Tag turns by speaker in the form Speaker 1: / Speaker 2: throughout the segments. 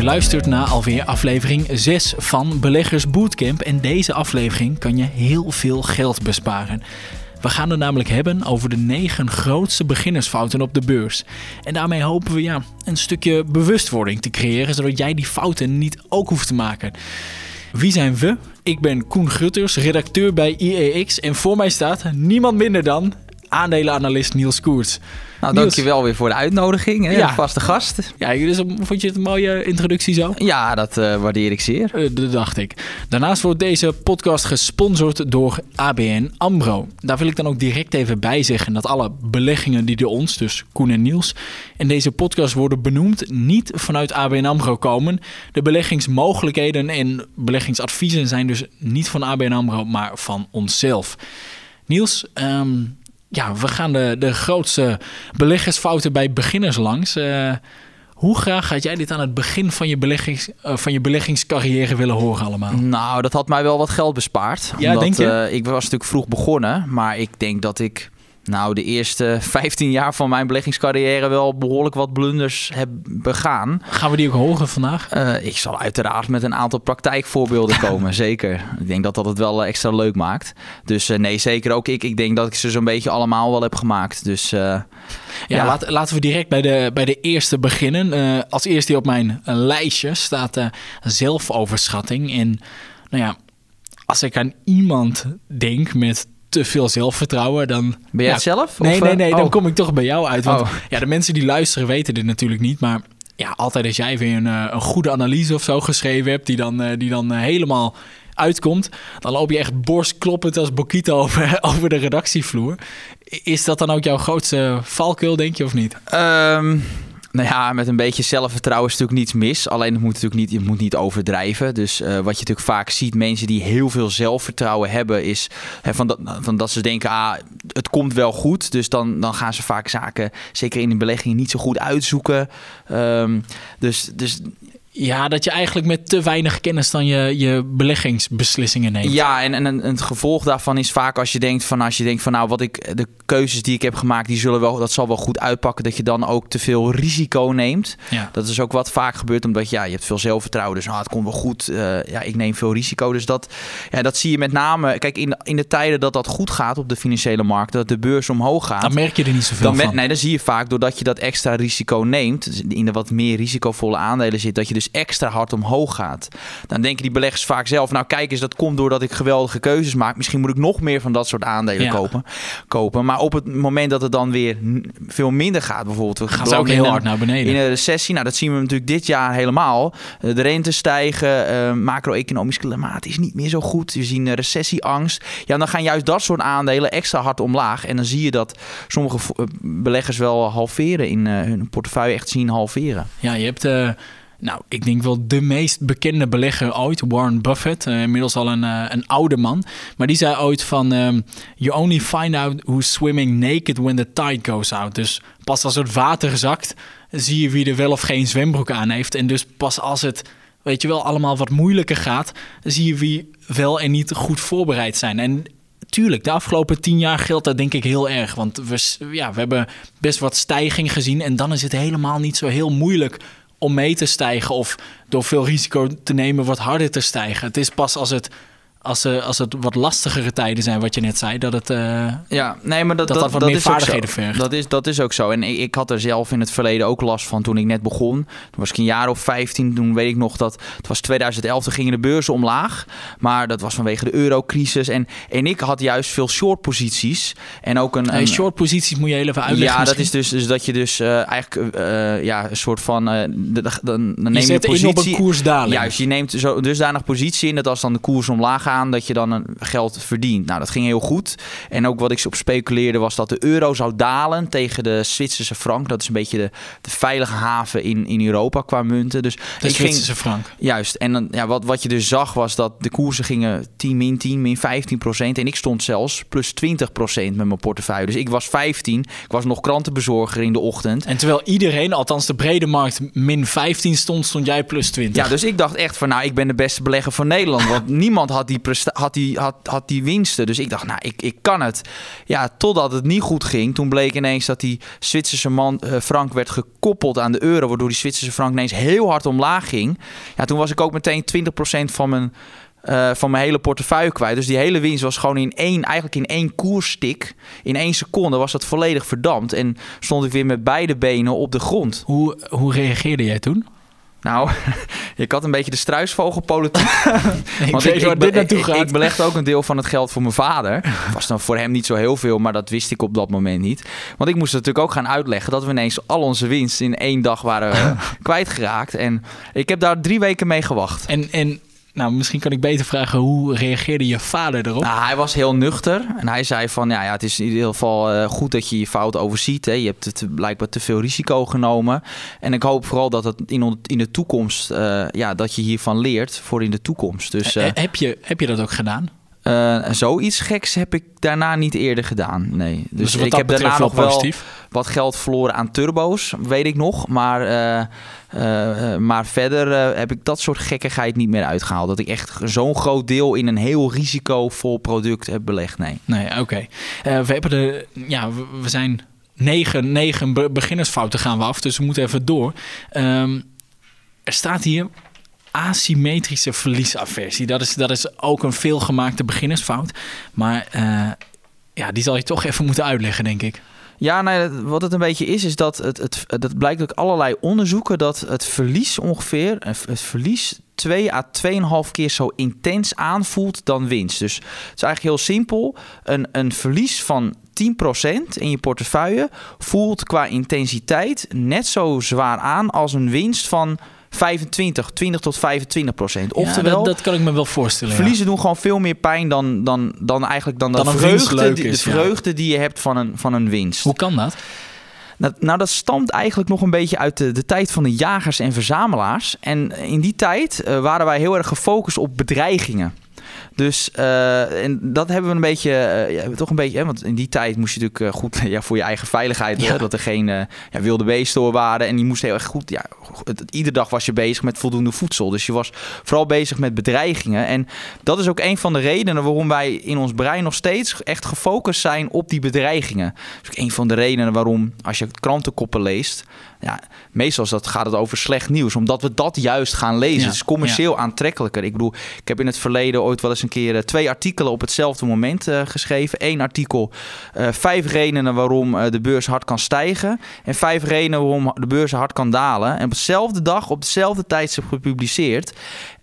Speaker 1: Je luistert naar alweer aflevering 6 van Beleggers Bootcamp en deze aflevering kan je heel veel geld besparen. We gaan het namelijk hebben over de 9 grootste beginnersfouten op de beurs. En daarmee hopen we ja, een stukje bewustwording te creëren, zodat jij die fouten niet ook hoeft te maken. Wie zijn we? Ik ben Koen Gutters, redacteur bij IEX en voor mij staat niemand minder dan aandelenanalist Niels Koerts.
Speaker 2: Nou,
Speaker 1: Niels.
Speaker 2: dankjewel weer voor de uitnodiging. Hè?
Speaker 1: Ja.
Speaker 2: Vaste gast.
Speaker 1: Ja, dus vond je het een mooie introductie zo?
Speaker 2: Ja, dat eh, waardeer ik zeer.
Speaker 1: Eh, dat dacht ik. Daarnaast wordt deze podcast gesponsord door ABN AMRO. Daar wil ik dan ook direct even bij zeggen dat alle beleggingen die door ons, dus Koen en Niels, in deze podcast worden benoemd, niet vanuit ABN AMRO komen. De beleggingsmogelijkheden en beleggingsadviezen zijn dus niet van ABN AMRO, maar van onszelf. Niels, ehm, ja, we gaan de, de grootste beleggersfouten bij beginners langs. Eh, hoe graag had jij dit aan het begin van je, beleggings, eh, van je beleggingscarrière willen horen allemaal?
Speaker 2: Nou, dat had mij wel wat geld bespaard.
Speaker 1: Ja, denk je?
Speaker 2: eh, ik was natuurlijk vroeg begonnen, maar ik denk dat ik nou de eerste 15 jaar van mijn beleggingscarrière wel behoorlijk wat blunders heb begaan.
Speaker 1: Gaan we die ook horen vandaag?
Speaker 2: Eh, ik zal uiteraard met een aantal praktijkvoorbeelden komen, zeker. Ik denk dat dat het wel eh, extra leuk maakt. Dus eh, nee, zeker ook ik. Ik denk dat ik ze zo'n beetje allemaal wel heb gemaakt. Dus
Speaker 1: Ja,
Speaker 2: ja.
Speaker 1: Laat, laten we direct bij de, bij de eerste beginnen. Als eerste op mijn lijstje staat zelfoverschatting. En nou ja, als ik aan iemand denk met te veel zelfvertrouwen, dan...
Speaker 2: ben jij
Speaker 1: ja,
Speaker 2: zelf?
Speaker 1: Nee,
Speaker 2: Of,
Speaker 1: nee,
Speaker 2: eh,
Speaker 1: nee, dan
Speaker 2: oh.
Speaker 1: kom ik toch bij jou uit. Want
Speaker 2: Oh.
Speaker 1: ja, de mensen die luisteren weten dit natuurlijk niet, maar... Ja, altijd als jij weer een, eh, een goede analyse of zo geschreven hebt, die dan, eh, die dan eh, helemaal uitkomt, dan loop je echt borstkloppend als Bokito over, over de redactievloer. Is dat dan ook jouw grootste valkuil, denk je, of niet?
Speaker 2: Ehm, nou ja, met een beetje zelfvertrouwen is natuurlijk niets mis. Alleen het moet natuurlijk niet, je moet niet overdrijven. Dus eh, wat je natuurlijk vaak ziet, mensen die heel veel zelfvertrouwen hebben, is hè, van, dat, van dat ze denken, ah, het komt wel goed. Dus dan, dan gaan ze vaak zaken, zeker in de belegging, niet zo goed uitzoeken. Ehm, dus, dus
Speaker 1: Ja, dat je eigenlijk met te weinig kennis dan je, je beleggingsbeslissingen neemt.
Speaker 2: Ja, en, en, en het gevolg daarvan is vaak als je denkt van als je denkt van nou wat ik de keuzes die ik heb gemaakt, die zullen wel dat zal wel goed uitpakken, dat je dan ook te veel risico neemt.
Speaker 1: Ja.
Speaker 2: Dat is ook wat vaak gebeurt omdat ja, je hebt veel zelfvertrouwen, dus nou, het komt wel goed. eh, ja, ik neem veel risico, dus dat ja, dat zie je met name. Kijk in de, in de tijden dat dat goed gaat op de financiële markt, dat de beurs omhoog gaat.
Speaker 1: Dan merk je er niet zoveel
Speaker 2: Dan, met,
Speaker 1: van.
Speaker 2: nee, dan zie je vaak doordat je dat extra risico neemt, dus in de wat meer risicovolle aandelen zit, dat je dus extra hard omhoog gaat. Dan denken die beleggers vaak zelf, nou kijk eens, dat komt doordat ik geweldige keuzes maak. Misschien moet ik nog meer van dat soort aandelen
Speaker 1: Ja.
Speaker 2: kopen, kopen. Maar op het moment dat het dan weer veel minder gaat, bijvoorbeeld. we
Speaker 1: Gaan ook heel hard naar beneden.
Speaker 2: in een recessie, nou dat zien we natuurlijk dit jaar helemaal. Eh, De rente stijgen, eh, macro-economisch klimaat is niet meer zo goed. Je ziet recessieangst. Ja, dan gaan juist dat soort aandelen extra hard omlaag. En dan zie je dat sommige eh, beleggers wel halveren in hun portefeuille echt zien halveren.
Speaker 1: Ja, je hebt, nou, ik denk wel de meest bekende belegger ooit, Warren Buffett. eh, inmiddels al een, eh, een oude man. Maar die zei ooit van, ehm, you only find out who's swimming naked when the tide goes out. Dus pas als het water zakt, zie je wie er wel of geen zwembroek aan heeft. En dus pas als het, weet je wel, allemaal wat moeilijker gaat, zie je wie wel en niet goed voorbereid zijn. En tuurlijk, de afgelopen tien jaar geldt dat denk ik heel erg. Want we, ja, we hebben best wat stijging gezien. En dan is het helemaal niet zo heel moeilijk om mee te stijgen. Of door veel risico te nemen wat harder te stijgen. Het is pas als het, als, eh, als het wat lastigere tijden zijn, wat je net zei, dat het... eh,
Speaker 2: Ja, nee, maar dat,
Speaker 1: Dat dat meer
Speaker 2: is
Speaker 1: vaardigheden vergt.
Speaker 2: Dat is, dat is ook zo. En ik, ik had er zelf in het verleden ook last van toen ik net begon. Toen was ik een jaar of 15. Toen weet ik nog dat het was 2011. Toen gingen de beurzen omlaag. Maar dat was vanwege de eurocrisis. En, en ik had juist veel short posities. En ook een, een
Speaker 1: short posities moet je heel even uitleggen.
Speaker 2: ja, dat is dus, dus dat je dus eh, eigenlijk eh, ja, een soort van. dan, neem
Speaker 1: je
Speaker 2: je, positie.
Speaker 1: in op een koersdaling.
Speaker 2: Juist, je neemt zo dusdanig positie in dat als dan de koers omlaag gaan, dat je dan een geld verdient. Nou, dat ging heel goed. En ook wat ik op speculeerde was dat de euro zou dalen tegen de Zwitserse frank. Dat is een beetje de, de veilige haven in, in Europa qua munten. Dus
Speaker 1: de
Speaker 2: ik ging,
Speaker 1: Zwitserse frank.
Speaker 2: Juist. En dan, ja, wat, wat je dus zag was dat de koersen gingen 10, min 10, min 15 procent. En ik stond zelfs plus 20 procent met mijn portefeuille. Dus ik was 15. Ik was nog krantenbezorger in de ochtend.
Speaker 1: En terwijl iedereen, althans de brede markt, min 15 stond, stond jij plus 20.
Speaker 2: Ja, dus ik dacht echt van, nou, ik ben de beste belegger van Nederland. Want niemand had die had die, had, had die winsten. Dus ik dacht, nou, ik, ik kan het. Ja, totdat het niet goed ging. Toen bleek ineens dat die Zwitserse man, uh, frank werd gekoppeld aan de euro. Waardoor die Zwitserse frank ineens heel hard omlaag ging. Ja, toen was ik ook meteen 20% van mijn uh, van mijn hele portefeuille kwijt. Dus die hele winst was gewoon in één, eigenlijk in één koerstik. In één seconde was dat volledig verdampt. En stond ik weer met beide benen op de grond.
Speaker 1: Hoe, hoe reageerde jij toen?
Speaker 2: Nou, ik had een beetje de struisvogelpolitiek.
Speaker 1: ik Want ik, waar dit naartoe gaat.
Speaker 2: Ik, belegde ook een deel van het geld voor mijn vader. was dan voor hem niet zo heel veel, maar dat wist ik op dat moment niet. Want ik moest natuurlijk ook gaan uitleggen dat we ineens al onze winst in één dag waren kwijtgeraakt. En ik heb daar drie weken mee gewacht.
Speaker 1: En, en nou, misschien kan ik beter vragen, hoe reageerde je vader erop?
Speaker 2: Nou, hij was heel nuchter en hij zei van, ja, ja het is in ieder geval uh, goed dat je je fout overziet. Hè. Je hebt het blijkbaar te veel risico genomen. En ik hoop vooral dat het in, in de toekomst, uh, ja, dat je hiervan leert voor in de toekomst. Dus, uh,
Speaker 1: heb, je, heb je dat ook gedaan?
Speaker 2: Uh, zoiets geks heb ik daarna niet eerder gedaan. Nee. Dus, dus ik heb daarna nog wel wat geld verloren aan turbo's, weet ik nog. Maar, uh, uh, maar verder heb ik dat soort gekkigheid niet meer uitgehaald. Dat ik echt zo'n groot deel in een heel risicovol product heb belegd. Nee.
Speaker 1: Nee, oké. we hebben de. Ja, we zijn negen, negen beginnersfouten gaan we af. Dus we moeten even door. Um, er staat hier asymmetrische verliesaversie. Dat is, dat is ook een veelgemaakte beginnersfout. Maar ja, die zal je toch even moeten uitleggen, denk ik.
Speaker 2: Ja, nou, wat het een beetje is, is dat het, het, dat blijkt ook allerlei onderzoeken dat het verlies ongeveer, het verlies 2 à 2,5 keer zo intens aanvoelt dan winst. Dus het is eigenlijk heel simpel. Een, een verlies van 10% in je portefeuille voelt qua intensiteit net zo zwaar aan als een winst van 25, 20 tot 25 procent. Oftewel,
Speaker 1: dat, dat, kan ik me wel voorstellen.
Speaker 2: Verliezen doen gewoon veel meer pijn dan, dan, dan eigenlijk dan, dan de, vreugde, die, de vreugde die je hebt van een, van een winst.
Speaker 1: Hoe kan dat?
Speaker 2: Nou, nou, dat stamt eigenlijk nog een beetje uit de, de tijd van de jagers en verzamelaars. En in die tijd uh, waren wij heel erg gefocust op bedreigingen. Dus uh, en dat hebben we een beetje, uh, ja, toch een beetje, hè, want in die tijd moest je natuurlijk uh, goed ja, voor je eigen veiligheid, ja. dat er geen ja, wilde beesten waren. En die moest heel erg goed, ja, het, iedere dag was je bezig met voldoende voedsel. Dus je was vooral bezig met bedreigingen. En dat is ook een van de redenen waarom wij in ons brein nog steeds echt gefocust zijn op die bedreigingen. Dus ook een van de redenen waarom, als je krantenkoppen leest, ja, meestal is dat, gaat het over slecht nieuws, omdat we dat juist gaan lezen. het is commercieel aantrekkelijker. Ik bedoel, ik heb in het verleden ooit wel eens een keer eh, twee artikelen op hetzelfde moment uh, geschreven. Eén artikel, uh, vijf redenen waarom de beurs hard kan stijgen. En vijf redenen waarom de beurs hard kan dalen. En op dezelfde dag, op dezelfde tijdstip gepubliceerd.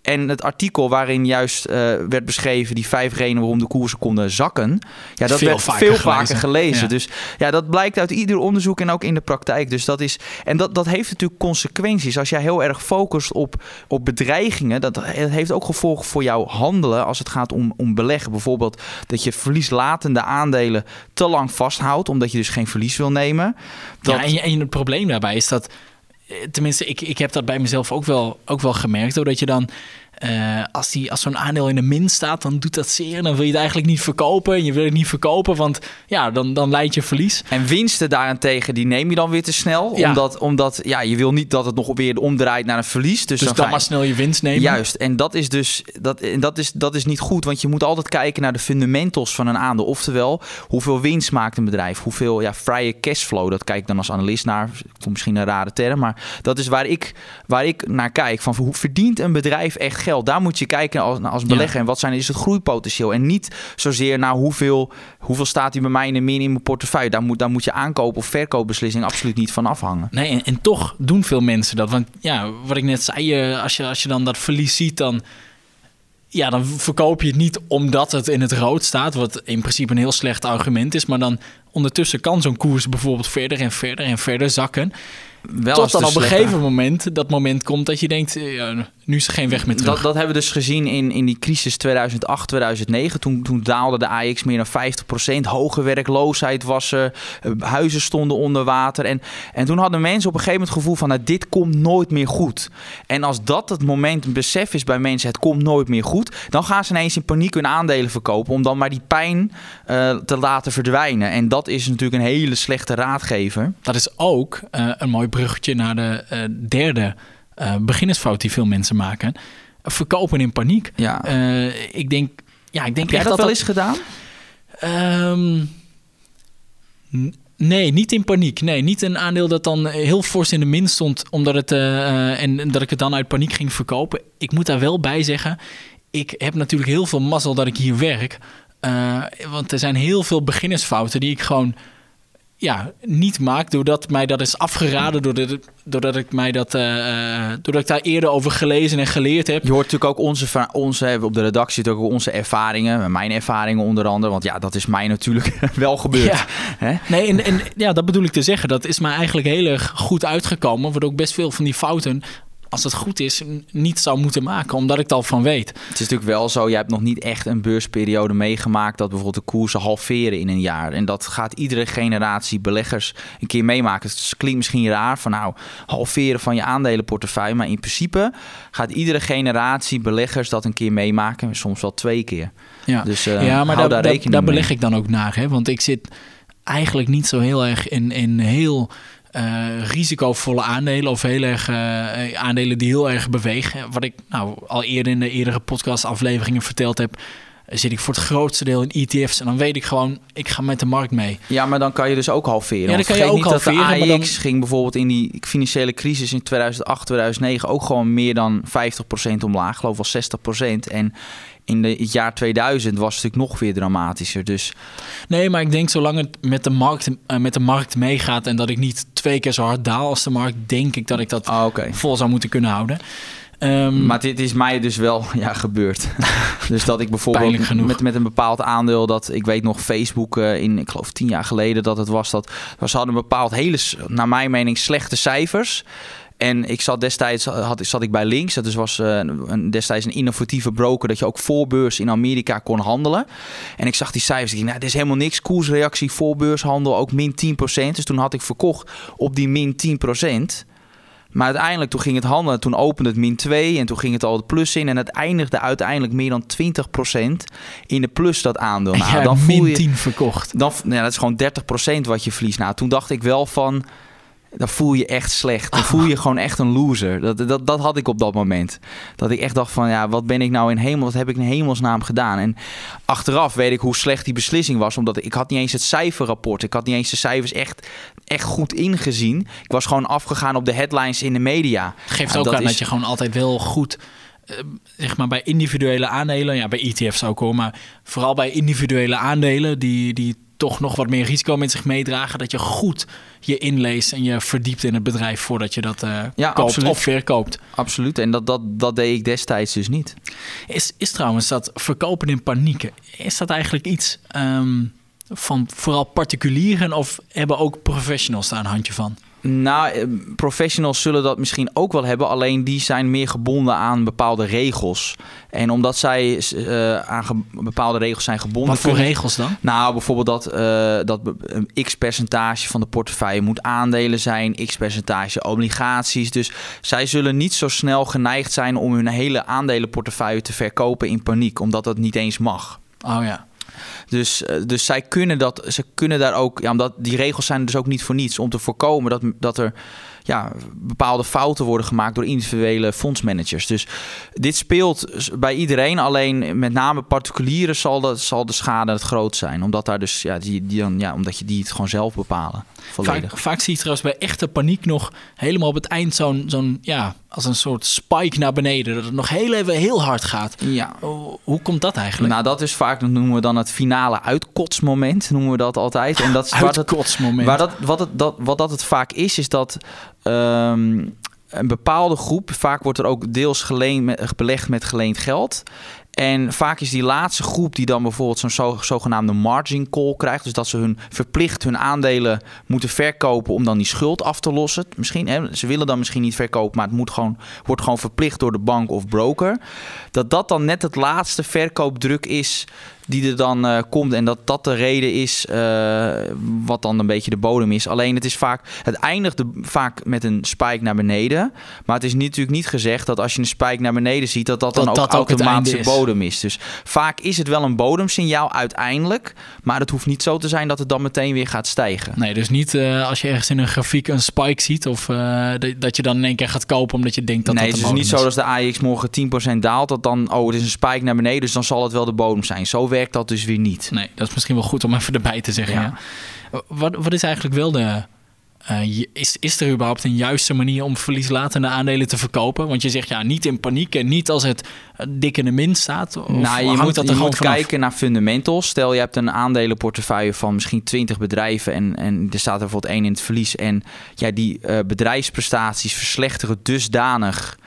Speaker 2: En het artikel waarin juist uh, werd beschreven die vijf redenen waarom de koersen konden zakken. Ja, dat veel werd vaker veel vaker gelezen. Dus ja, dat blijkt uit ieder onderzoek en ook in de praktijk. Dus dat is. En dat, dat heeft natuurlijk consequenties. Als jij heel erg focust op, op bedreigingen, dat, heeft ook gevolgen voor jouw handelen als het gaat om, om beleggen. Bijvoorbeeld dat je verlieslatende aandelen te lang vasthoudt, omdat je dus geen verlies wil nemen.
Speaker 1: Dat... Ja, en, en het probleem daarbij is dat eh, tenminste, ik, ik heb dat bij mezelf ook wel, ook wel gemerkt. Doordat je dan uh, als, die, als zo'n aandeel in de min staat, dan doet dat zeer. Dan wil je het eigenlijk niet verkopen. Je wil het niet verkopen, want ja, dan, dan leidt je verlies.
Speaker 2: En winsten daarentegen, die neem je dan weer te snel. Ja. Omdat, omdat ja, je wil niet dat het nog weer omdraait naar een verlies. Dus,
Speaker 1: dus dan, maar snel je winst nemen.
Speaker 2: Juist, en dat is dus dat, en dat is, dat is niet goed. Want je moet altijd kijken naar de fundamentals van een aandeel. Oftewel, hoeveel winst maakt een bedrijf? Hoeveel ja, vrije cashflow, dat kijk ik dan als analist naar. Komt misschien een rare term, maar dat is waar ik, waar ik naar kijk. Van hoe verdient een bedrijf echt geld. Daar moet je kijken als, als belegger. En wat zijn, is het groeipotentieel? En niet zozeer naar hoeveel, hoeveel staat hij bij mij in de min in mijn portefeuille. Daar moet, daar moet je aankoop- of verkoopbeslissing absoluut niet van afhangen.
Speaker 1: Nee, en, en toch doen veel mensen dat. Want ja, wat ik net zei, eh, als je, als je dan dat verlies ziet, dan ja, dan verkoop je het niet omdat het in het rood staat, wat in principe een heel slecht argument is. Maar dan ondertussen kan zo'n koers bijvoorbeeld verder en verder en verder zakken. Wel Tot dan op een gegeven moment dat moment komt dat je denkt, eh, ja, nu is er geen weg meer terug.
Speaker 2: Dat, dat hebben we dus gezien in, in die crisis 2008, 2009. Toen, toen daalde de AX meer dan 50%. Hoge werkloosheid was er. Eh, huizen stonden onder water. En, en toen hadden mensen op een gegeven moment het gevoel van... Nou, dit komt nooit meer goed. En als dat het moment, een besef is bij mensen... het komt nooit meer goed... dan gaan ze ineens in paniek hun aandelen verkopen... om dan maar die pijn uh, te laten verdwijnen. En dat is natuurlijk een hele slechte raadgever.
Speaker 1: Dat is ook uh, een mooi bruggetje naar de derde uh, beginnersfout die veel mensen maken. Verkopen in paniek. Ja. Uh, ik denk ja, ik denk
Speaker 2: Heb jij dat
Speaker 1: dat
Speaker 2: wel eens gedaan?
Speaker 1: Ehm, nee, niet in paniek. Nee, niet een aandeel dat dan heel fors in de min stond, omdat het eh, eh, en, en dat ik het dan uit paniek ging verkopen. Ik moet daar wel bij zeggen, ik heb natuurlijk heel veel mazzel dat ik hier werk. Eh, want er zijn heel veel beginnersfouten die ik gewoon ja, niet maak, doordat mij dat is afgeraden, doordat, doordat ik mij dat, eh, eh, doordat ik daar eerder over gelezen en geleerd heb.
Speaker 2: Je hoort natuurlijk ook onze, onze op de redactie ook onze ervaringen, mijn ervaringen onder andere, want ja, dat is mij natuurlijk wel gebeurd.
Speaker 1: Ja.
Speaker 2: Hè?
Speaker 1: Nee, en, en ja, dat bedoel ik te zeggen. Dat is mij eigenlijk heel erg goed uitgekomen. Waardoor ik best veel van die fouten, als het goed is, niet zou moeten maken. Omdat ik het al van weet.
Speaker 2: Het is natuurlijk wel zo, jij hebt nog niet echt een beursperiode meegemaakt dat bijvoorbeeld de koersen halveren in een jaar. En dat gaat iedere generatie beleggers een keer meemaken. Het klinkt misschien raar van nou, halveren van je aandelenportefeuille. Maar in principe gaat iedere generatie beleggers dat een keer meemaken. Soms wel twee keer.
Speaker 1: Ja,
Speaker 2: Dus eh,
Speaker 1: ja maar daar,
Speaker 2: daar
Speaker 1: daar, beleg ik dan ook naar. Hè? Want ik zit eigenlijk niet zo heel erg in, in heel eh, risicovolle aandelen. Of heel erg eh, aandelen die heel erg bewegen. Wat ik nou al eerder in de eerdere podcastafleveringen verteld heb. Zit ik voor het grootste deel in ETF's. En dan weet ik gewoon, ik ga met de markt mee.
Speaker 2: Ja, maar dan kan je dus ook halveren.
Speaker 1: dan
Speaker 2: Want
Speaker 1: kan je ook
Speaker 2: niet dat de
Speaker 1: halveren, maar
Speaker 2: AEX
Speaker 1: dan-
Speaker 2: ging bijvoorbeeld in die financiële crisis in 2008, 2009 ook gewoon meer dan 50% omlaag. geloof wel 60%. En in de, het jaar 2000 was het natuurlijk nog weer dramatischer. Dus
Speaker 1: Nee, maar ik denk zolang het met de markt, eh, met de markt meegaat en dat ik niet twee keer zo hard daal als de markt, denk ik dat ik dat
Speaker 2: ah,
Speaker 1: vol zou moeten kunnen houden. Ehm,
Speaker 2: Maar dit is mij dus wel ja, gebeurd. dus dat ik bijvoorbeeld met, met een bepaald aandeel... dat ik weet nog Facebook eh, in, ik geloof tien jaar geleden dat het was... dat ze hadden een bepaald hele, naar mijn mening, slechte cijfers... En ik zat destijds had, zat ik bij Links. Dat dus was eh, een, destijds een innovatieve broker dat je ook voorbeurs in Amerika kon handelen. En ik zag die cijfers. Ik dacht, nou, dit is helemaal niks. Koersreactie, voorbeurshandel ook min 10%. Dus toen had ik verkocht op die min 10%. Maar uiteindelijk, toen ging het handelen. Toen opende het min 2 en toen ging het al het plus in. En het eindigde uiteindelijk meer dan 20% in de plus dat aandeel. Nou, dan voel
Speaker 1: min
Speaker 2: je,
Speaker 1: 10 verkocht.
Speaker 2: dan, nou ja, dat is gewoon 30% wat je verliest. Nou, toen dacht ik wel van... Dan voel je echt slecht. Dan voel je gewoon echt een loser. Dat, dat, dat had ik op dat moment. Dat ik echt dacht van, ja, wat ben ik nou in hemel... Wat heb ik in hemelsnaam gedaan? En achteraf weet ik hoe slecht die beslissing was. Omdat ik had niet eens het cijferrapport. Ik had niet eens de cijfers echt, echt goed ingezien. Ik was gewoon afgegaan op de headlines in de media.
Speaker 1: Geeft
Speaker 2: Ja,
Speaker 1: ook
Speaker 2: dat
Speaker 1: aan
Speaker 2: is-
Speaker 1: dat je gewoon altijd wel goed, eh, zeg maar bij individuele aandelen, ja bij ETF's ook hoor, maar vooral bij individuele aandelen die, die toch nog wat meer risico met zich meedragen, dat je goed je inleest en je verdiept in het bedrijf voordat je dat eh,
Speaker 2: Ja,
Speaker 1: koopt
Speaker 2: absoluut.
Speaker 1: of verkoopt.
Speaker 2: Absoluut. En dat, dat, dat deed ik destijds dus niet.
Speaker 1: Is, is trouwens dat verkopen in paniek, is dat eigenlijk iets ehm, van vooral particulieren of hebben ook professionals daar een handje van?
Speaker 2: Nou, professionals zullen dat misschien ook wel hebben, alleen die zijn meer gebonden aan bepaalde regels. En omdat zij eh, aan bepaalde regels zijn gebonden.
Speaker 1: Wat voor
Speaker 2: kunnen-
Speaker 1: regels dan?
Speaker 2: Nou, bijvoorbeeld dat, eh, dat een x percentage van de portefeuille moet aandelen zijn, x percentage obligaties. Dus zij zullen niet zo snel geneigd zijn om hun hele aandelenportefeuille te verkopen in paniek, omdat dat niet eens mag.
Speaker 1: Oh ja.
Speaker 2: Dus, eh, dus zij kunnen dat, ze kunnen daar ook, ja, omdat die regels zijn dus ook niet voor niets om te voorkomen dat, dat er ja, bepaalde fouten worden gemaakt door individuele fondsmanagers. Dus dit speelt bij iedereen, alleen met name particulieren zal, dat, zal de schade het groot zijn, omdat daar dus ja, die, die dan, ja, omdat je die het gewoon zelf bepalen.
Speaker 1: Vaak, vaak zie je trouwens bij echte paniek nog helemaal op het eind zo'n, zo'n ja, als een soort spike naar beneden. Dat het nog heel even heel hard gaat.
Speaker 2: Ja,
Speaker 1: Hoe, hoe komt dat eigenlijk?
Speaker 2: nou dat is vaak, dat noemen we dan het finale uitkotsmoment, noemen we dat altijd. En dat is
Speaker 1: Uitkotsmoment.
Speaker 2: Waar dat, wat, het, dat, wat dat het vaak is, is dat ehm, een bepaalde groep, vaak wordt er ook deels geleend belegd met geleend geld. En vaak is die laatste groep die dan bijvoorbeeld zo'n zo, zogenaamde margin call krijgt. Dus dat ze hun verplicht hun aandelen moeten verkopen om dan die schuld af te lossen. Misschien, hè, ze willen dan misschien niet verkopen, maar het moet gewoon, wordt gewoon verplicht door de bank of broker. Dat dat dan net het laatste verkoopdruk is die er dan uh, komt. En dat dat de reden is uh, wat dan een beetje de bodem is. Alleen het is vaak, het eindigt vaak met een spike naar beneden. Maar het is natuurlijk niet gezegd dat als je een spike naar beneden ziet, dat dat, dan ook automatisch de bodem is. Dus vaak is het wel een bodemsignaal uiteindelijk. Maar het hoeft niet zo te zijn dat het dan meteen weer gaat stijgen.
Speaker 1: Nee, dus niet uh, als je ergens in een grafiek een spike ziet of dat je dan in één keer gaat kopen omdat je denkt dat
Speaker 2: nee,
Speaker 1: dat
Speaker 2: het is niet zo dat de AX morgen 10% daalt, dat dan, oh, het is een spike naar beneden, dus dan zal het wel de bodem zijn. Zo werkt dat dus weer niet.
Speaker 1: Nee, dat is misschien wel goed om even erbij te zeggen. Ja. Wat, wat is eigenlijk wel de. Uh, is, is er überhaupt een juiste manier om verlieslatende aandelen te verkopen? Want je zegt ja, niet in paniek en niet als het dik in de min staat. Of
Speaker 2: nou, je moet, dat er je moet kijken naar fundamentals. Stel je hebt een aandelenportefeuille van misschien 20 bedrijven en, en er staat er bijvoorbeeld één in het verlies. En ja, die uh, bedrijfsprestaties verslechteren dusdanig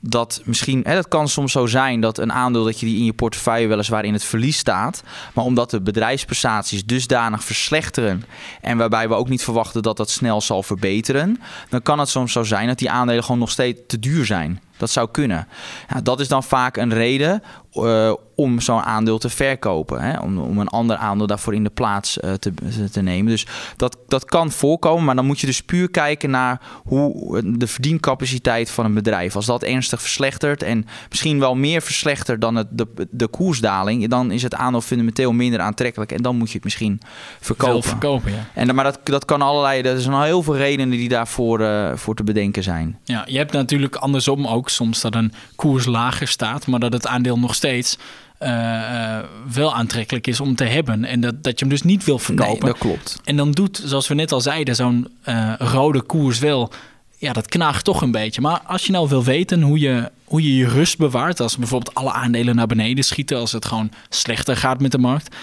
Speaker 2: dat misschien, hè, dat kan soms zo zijn dat een aandeel dat je die in je portefeuille weliswaar in het verlies staat, maar omdat de bedrijfsprestaties dusdanig verslechteren en waarbij we ook niet verwachten dat dat snel zal verbeteren, dan kan het soms zo zijn dat die aandelen gewoon nog steeds te duur zijn. Dat zou kunnen. Ja, dat is dan vaak een reden uh, om zo'n aandeel te verkopen. Hè? Om, om een ander aandeel daarvoor in de plaats uh, te, te nemen. Dus dat, dat kan voorkomen, maar dan moet je dus puur kijken naar hoe de verdiencapaciteit van een bedrijf. Als dat ernstig verslechtert en misschien wel meer verslechtert dan het, de, de koersdaling, dan is het aandeel fundamenteel minder aantrekkelijk en dan moet je het misschien verkopen.
Speaker 1: verkopen ja.
Speaker 2: en, maar dat, dat kan allerlei, er zijn al heel veel redenen die daarvoor uh, voor te bedenken zijn.
Speaker 1: Ja, je hebt natuurlijk andersom ook soms dat een koers lager staat, maar dat het aandeel nog steeds uh, wel aantrekkelijk is om te hebben. En dat, dat je hem dus niet wil verkopen.
Speaker 2: Nee, dat klopt.
Speaker 1: En dan doet, zoals we net al zeiden, zo'n uh, rode koers wel... Ja, dat knaagt toch een beetje. Maar als je nou wil weten hoe je hoe je, je rust bewaart... als bijvoorbeeld alle aandelen naar beneden schieten... als het gewoon slechter gaat met de markt...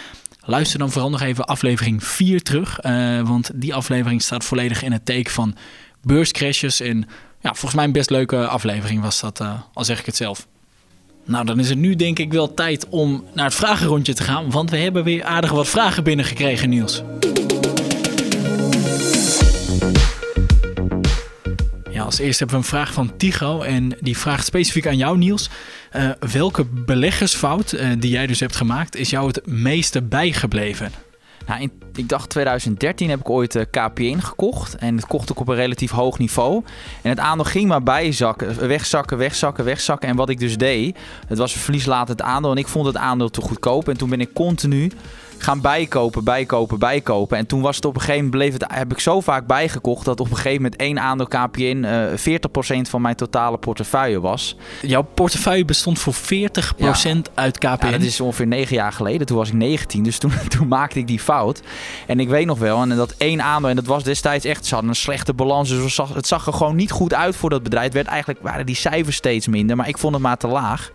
Speaker 1: Luister dan vooral nog even aflevering 4 terug. want die aflevering staat volledig in het teken van beurscrashes. En ja, volgens mij een best leuke aflevering was dat, al zeg ik het zelf. Nou, dan is het nu denk ik wel tijd om naar het vragenrondje te gaan. Want we hebben weer aardig wat vragen binnengekregen, Niels. Ja, als eerste hebben we een vraag van Tigo. En die vraagt specifiek aan jou, Niels. Uh, welke beleggersfout uh, die jij dus hebt gemaakt, is jou het meeste bijgebleven?
Speaker 2: Nou, ik dacht 2013 heb ik ooit eh, KPN gekocht. En het kocht ik op een relatief hoog niveau. En het aandeel ging maar bijzakken, wegzakken, wegzakken, wegzakken. En wat ik dus deed, het was verlies laat het aandeel. En ik vond het aandeel te goedkoop. En toen ben ik continu gaan bijkopen, bijkopen, bijkopen. En toen was het op een gegeven moment, bleef het, heb ik zo vaak bijgekocht dat op een gegeven moment één aandeel KPN uh, 40% van mijn totale portefeuille was.
Speaker 1: Jouw portefeuille bestond voor 40% uit KPN? Ja,
Speaker 2: dat is ongeveer negen jaar geleden. Toen was ik 19, dus toen, toen maakte ik die fout. En ik weet nog wel, en dat één aandeel, en dat was destijds echt, ze hadden een slechte balans. Dus het zag, het zag er gewoon niet goed uit voor dat bedrijf. Het werd eigenlijk, waren die cijfers steeds minder, maar ik vond het maar te laag.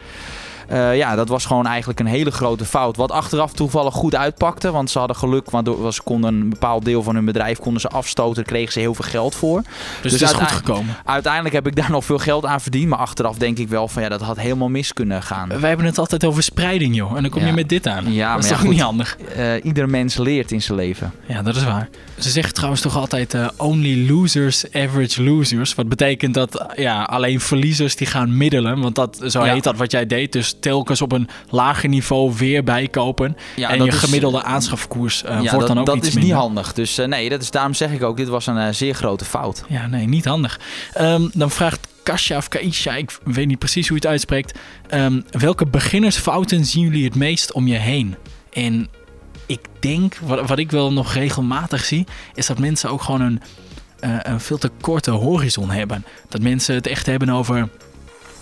Speaker 2: Uh, ja, dat was gewoon eigenlijk een hele grote fout. Wat achteraf toevallig goed uitpakte. Want ze hadden geluk, waardoor ze konden een bepaald deel van hun bedrijf konden ze afstoten. kregen ze heel veel geld voor.
Speaker 1: Dus, dus het is goed gekomen.
Speaker 2: Uiteindelijk heb ik daar nog veel geld aan verdiend. Maar achteraf denk ik wel van ja, dat had helemaal mis kunnen gaan.
Speaker 1: Wij hebben het altijd over spreiding, joh. En dan kom je met dit aan. Ja, dat is toch niet handig?
Speaker 2: Uh, ieder mens leert in zijn leven.
Speaker 1: Ja, dat is waar. Ze zeggen trouwens toch altijd uh, only losers, average losers. Wat betekent dat ja, alleen verliezers die gaan middelen. Want dat, zo heet dat wat jij deed. Dus telkens op een lager niveau weer bijkopen. Ja, en je gemiddelde aanschafkoers uh, wordt dan ook
Speaker 2: dat
Speaker 1: iets
Speaker 2: is niet handig. Dus uh, nee, dat is, daarom zeg ik ook, dit was een uh, zeer grote fout.
Speaker 1: Ja, nee, niet handig. Um, dan vraagt Kasia of Kaisha, ik weet niet precies hoe je het uitspreekt. Um, welke beginnersfouten zien jullie het meest om je heen? En ik denk, wat, wat ik wel nog regelmatig zie, is dat mensen ook gewoon een, uh, een veel te korte horizon hebben. Dat mensen het echt hebben over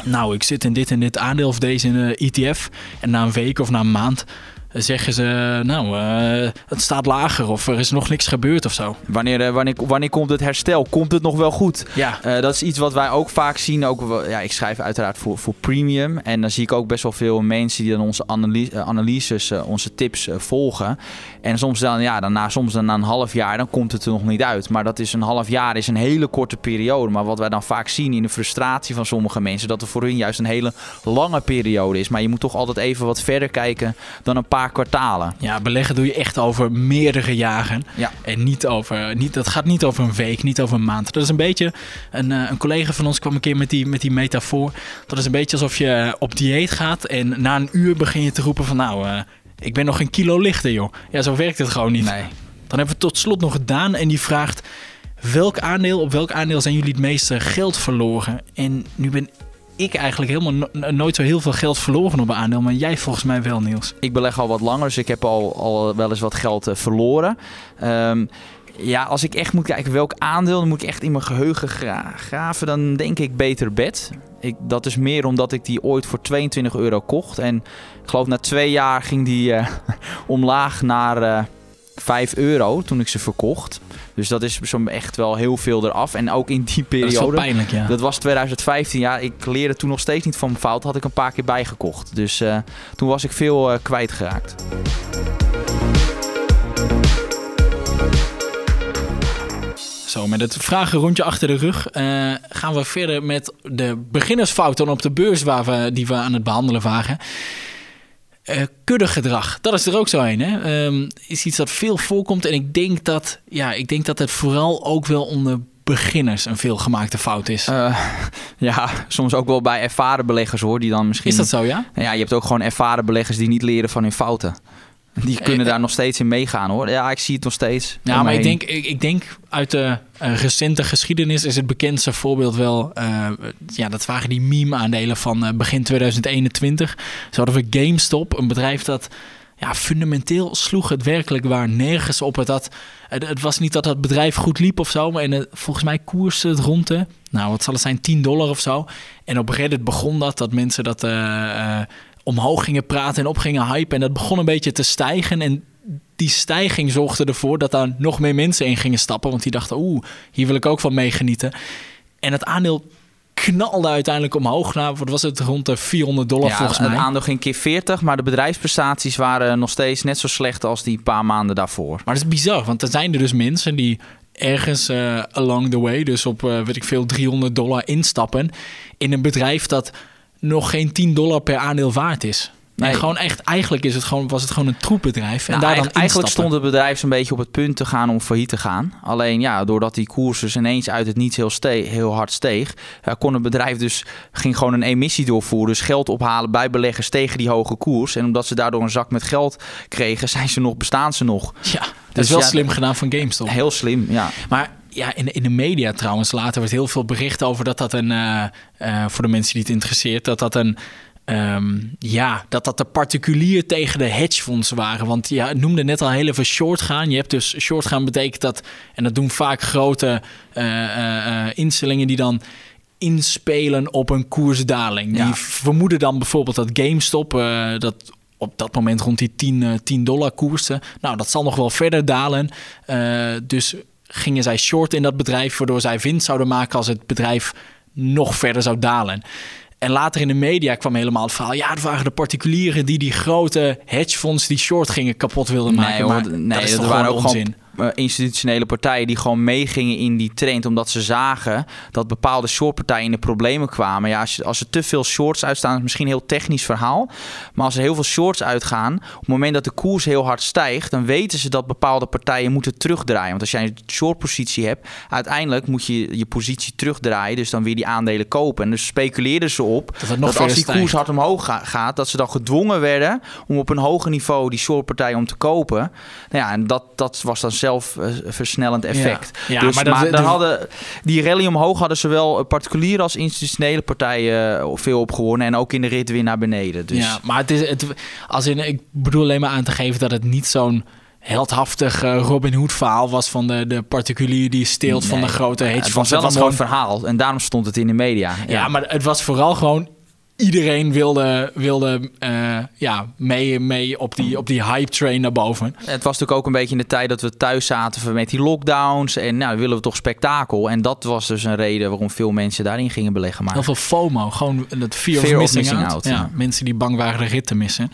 Speaker 1: nou, ik zit in dit en dit aandeel of deze in de ETF. En na een week of na een maand zeggen ze, nou, uh, het staat lager of er is nog niks gebeurd of zo.
Speaker 2: Wanneer, wanneer, wanneer komt het herstel? Komt het nog wel goed?
Speaker 1: Ja.
Speaker 2: Uh, dat is iets wat wij ook vaak zien. Ook, ja, ik schrijf uiteraard voor, voor premium. En dan zie ik ook best wel veel mensen die dan onze analyse, analyses, onze tips volgen. En soms dan, ja, dan na, soms dan na een half jaar, dan komt het er nog niet uit. Maar dat is een half jaar, is een hele korte periode. Maar wat wij dan vaak zien in de frustratie van sommige mensen, dat er voor hun juist een hele lange periode is. Maar je moet toch altijd even wat verder kijken dan een paar kwartalen.
Speaker 1: Ja, beleggen doe je echt over meerdere jaren. Ja. En niet over, niet, dat gaat niet over een week, niet over een maand. Dat is een beetje, een, eh, een collega van ons kwam een keer met die, met die metafoor. Dat is een beetje alsof je op dieet gaat en na een uur begin je te roepen van nou... Uh, ik ben nog een kilo lichter, joh. Ja, zo werkt het gewoon niet.
Speaker 2: Nee.
Speaker 1: Dan hebben we tot slot nog Daan en die vraagt... welk aandeel, op welk aandeel zijn jullie het meeste geld verloren? En nu ben ik eigenlijk helemaal no- nooit zo heel veel geld verloren op een aandeel. Maar jij volgens mij wel, Niels.
Speaker 2: Ik beleg al wat langer, dus ik heb al, al wel eens wat geld eh, verloren. Ehm, ja, als ik echt moet kijken welk aandeel, dan moet ik echt in mijn geheugen gra- graven. Dan denk ik beter bed. Ik, dat is meer omdat ik die ooit voor 22 euro kocht. En ik geloof na twee jaar ging die eh, omlaag naar eh 5 euro toen ik ze verkocht. Dus dat is zo'n echt wel heel veel eraf. En ook in die
Speaker 1: Dat is
Speaker 2: periode.
Speaker 1: pijnlijk, ja.
Speaker 2: Dat was 2015. Ja, ik leerde toen nog steeds niet van mijn fout. Had ik een paar keer bijgekocht. Dus eh, toen was ik veel kwijtgeraakt.
Speaker 1: Zo, met het vragenrondje achter de rug eh, gaan we verder met de beginnersfouten op de beurs waar we, die we aan het behandelen waren. Eh kuddegedrag, dat is er ook zo een. Hè? Ehm, is iets dat veel voorkomt en ik denk dat, ja, ik denk dat het vooral ook wel onder beginners een veelgemaakte fout is.
Speaker 2: Eh, ja, soms ook wel bij ervaren beleggers hoor. Die dan misschien.
Speaker 1: is dat zo, ja?
Speaker 2: Ja, je hebt ook gewoon ervaren beleggers die niet leren van hun fouten. Die kunnen
Speaker 1: Eh,
Speaker 2: daar nog steeds in meegaan hoor. Ja, ik zie het nog steeds.
Speaker 1: Ja, maar ik denk, ik, ik denk uit de eh, recente geschiedenis is het bekendste voorbeeld wel... eh, ja, dat waren die meme-aandelen van eh, begin 2021. Zo hadden we GameStop, een bedrijf dat... Ja, fundamenteel sloeg het werkelijk waar nergens op. Het, had, het, het was niet dat het bedrijf goed liep of zo. Maar en, volgens mij koerste het rond de... Nou, wat zal het zijn? 10 dollar of zo. En op Reddit begon dat, dat mensen dat... omhoog gingen praten en op gingen hypen. En dat begon een beetje te stijgen. En die stijging zorgde ervoor dat daar nog meer mensen in gingen stappen. Want die dachten, oeh, hier wil ik ook van meegenieten. En het aandeel knalde uiteindelijk omhoog naar, wat was het, rond de 400 dollar
Speaker 2: Ja,
Speaker 1: volgens
Speaker 2: het
Speaker 1: mij.
Speaker 2: aandeel ging keer 40, maar de bedrijfsprestaties waren nog steeds net zo slecht als die paar maanden daarvoor.
Speaker 1: Maar dat is bizar, want er zijn er dus mensen die ergens eh, along the way, dus op, eh, weet ik veel, 300 dollar instappen in een bedrijf dat nog geen 10 dollar per aandeel waard is. Nee, gewoon echt, eigenlijk is het gewoon, was het gewoon een troepbedrijf. En
Speaker 2: Nou,
Speaker 1: daar dan
Speaker 2: eigenlijk, eigenlijk stond het bedrijf zo'n beetje op het punt te gaan om failliet te gaan. Alleen ja, doordat die koers dus ineens uit het niets heel, heel hard steeg, ja, kon het bedrijf dus ging gewoon een emissie doorvoeren, dus geld ophalen bij beleggers tegen die hoge koers. En omdat ze daardoor een zak met geld kregen, zijn ze nog, bestaan ze nog.
Speaker 1: Ja, dat
Speaker 2: Dus
Speaker 1: is wel
Speaker 2: ja,
Speaker 1: slim gedaan van GameStop.
Speaker 2: Heel slim, ja.
Speaker 1: Maar ja, in, in de media trouwens, later werd heel veel bericht over dat dat een, eh, eh, voor de mensen die het interesseert, dat dat een, ehm, ja, dat dat de particulier tegen de hedgefondsen waren. Want ja, het noemde net al heel even short gaan. Je hebt dus short gaan betekent dat, en dat doen vaak grote eh, instellingen die dan inspelen op een koersdaling.
Speaker 2: Ja.
Speaker 1: Die vermoeden dan bijvoorbeeld dat GameStop, dat op dat moment rond die 10, eh, 10 dollar koerste. Nou, dat zal nog wel verder dalen. Dus gingen zij short in dat bedrijf, waardoor zij winst zouden maken als het bedrijf nog verder zou dalen. En later in de media kwam helemaal het verhaal. Ja, het waren de particulieren die die grote hedgefonds die short gingen kapot wilden maken.
Speaker 2: Nee,
Speaker 1: maar
Speaker 2: nee,
Speaker 1: dat is
Speaker 2: dat waren
Speaker 1: gewoon
Speaker 2: ook
Speaker 1: onzin.
Speaker 2: gewoon institutionele partijen die gewoon meegingen in die trend. Omdat ze zagen dat bepaalde shortpartijen in de problemen kwamen. Ja, als, je, als er te veel shorts uitstaan, is misschien een heel technisch verhaal. Maar als er heel veel shorts uitgaan, op het moment dat de koers heel hard stijgt, dan weten ze dat bepaalde partijen moeten terugdraaien. Want als jij een shortpositie hebt, uiteindelijk moet je je positie terugdraaien. Dus dan weer die aandelen kopen. En dus speculeerden ze op
Speaker 1: Dat
Speaker 2: als die koers hard omhoog ga- gaat, dat ze dan gedwongen werden om op een hoger niveau die shortpartij om te kopen. Nou ja, en dat, dat was dan zelf versnellend effect.
Speaker 1: Ja.
Speaker 2: Dus,
Speaker 1: maar
Speaker 2: maar
Speaker 1: dat-
Speaker 2: dan
Speaker 1: dat-
Speaker 2: hadden die rally omhoog hadden zowel eh, particuliere als institutionele partijen eh, veel opgewonnen en ook in de rit weer naar beneden. Dus
Speaker 1: Ja, maar het is, het, als in, ik bedoel alleen maar aan te geven dat het niet zo'n heldhaftig eh, Robin Hood verhaal was van de, de particulier die steelt van de grote
Speaker 2: het
Speaker 1: hedgefonds.
Speaker 2: was wel een
Speaker 1: gewoon-
Speaker 2: mooi verhaal en daarom stond het in de media.
Speaker 1: Ja, maar het was vooral gewoon iedereen wilde, wilde eh, ja, mee, mee op, die, op die hype train naar boven.
Speaker 2: Het was natuurlijk ook een beetje in de tijd dat we thuis zaten met die lockdowns. En nou, willen we toch spektakel. En dat was dus een reden waarom veel mensen daarin gingen beleggen. Maar
Speaker 1: Heel veel FOMO, gewoon het fear,
Speaker 2: Fear
Speaker 1: of
Speaker 2: of
Speaker 1: missing, out.
Speaker 2: out,
Speaker 1: ja,
Speaker 2: ja.
Speaker 1: Mensen die bang waren de rit te missen.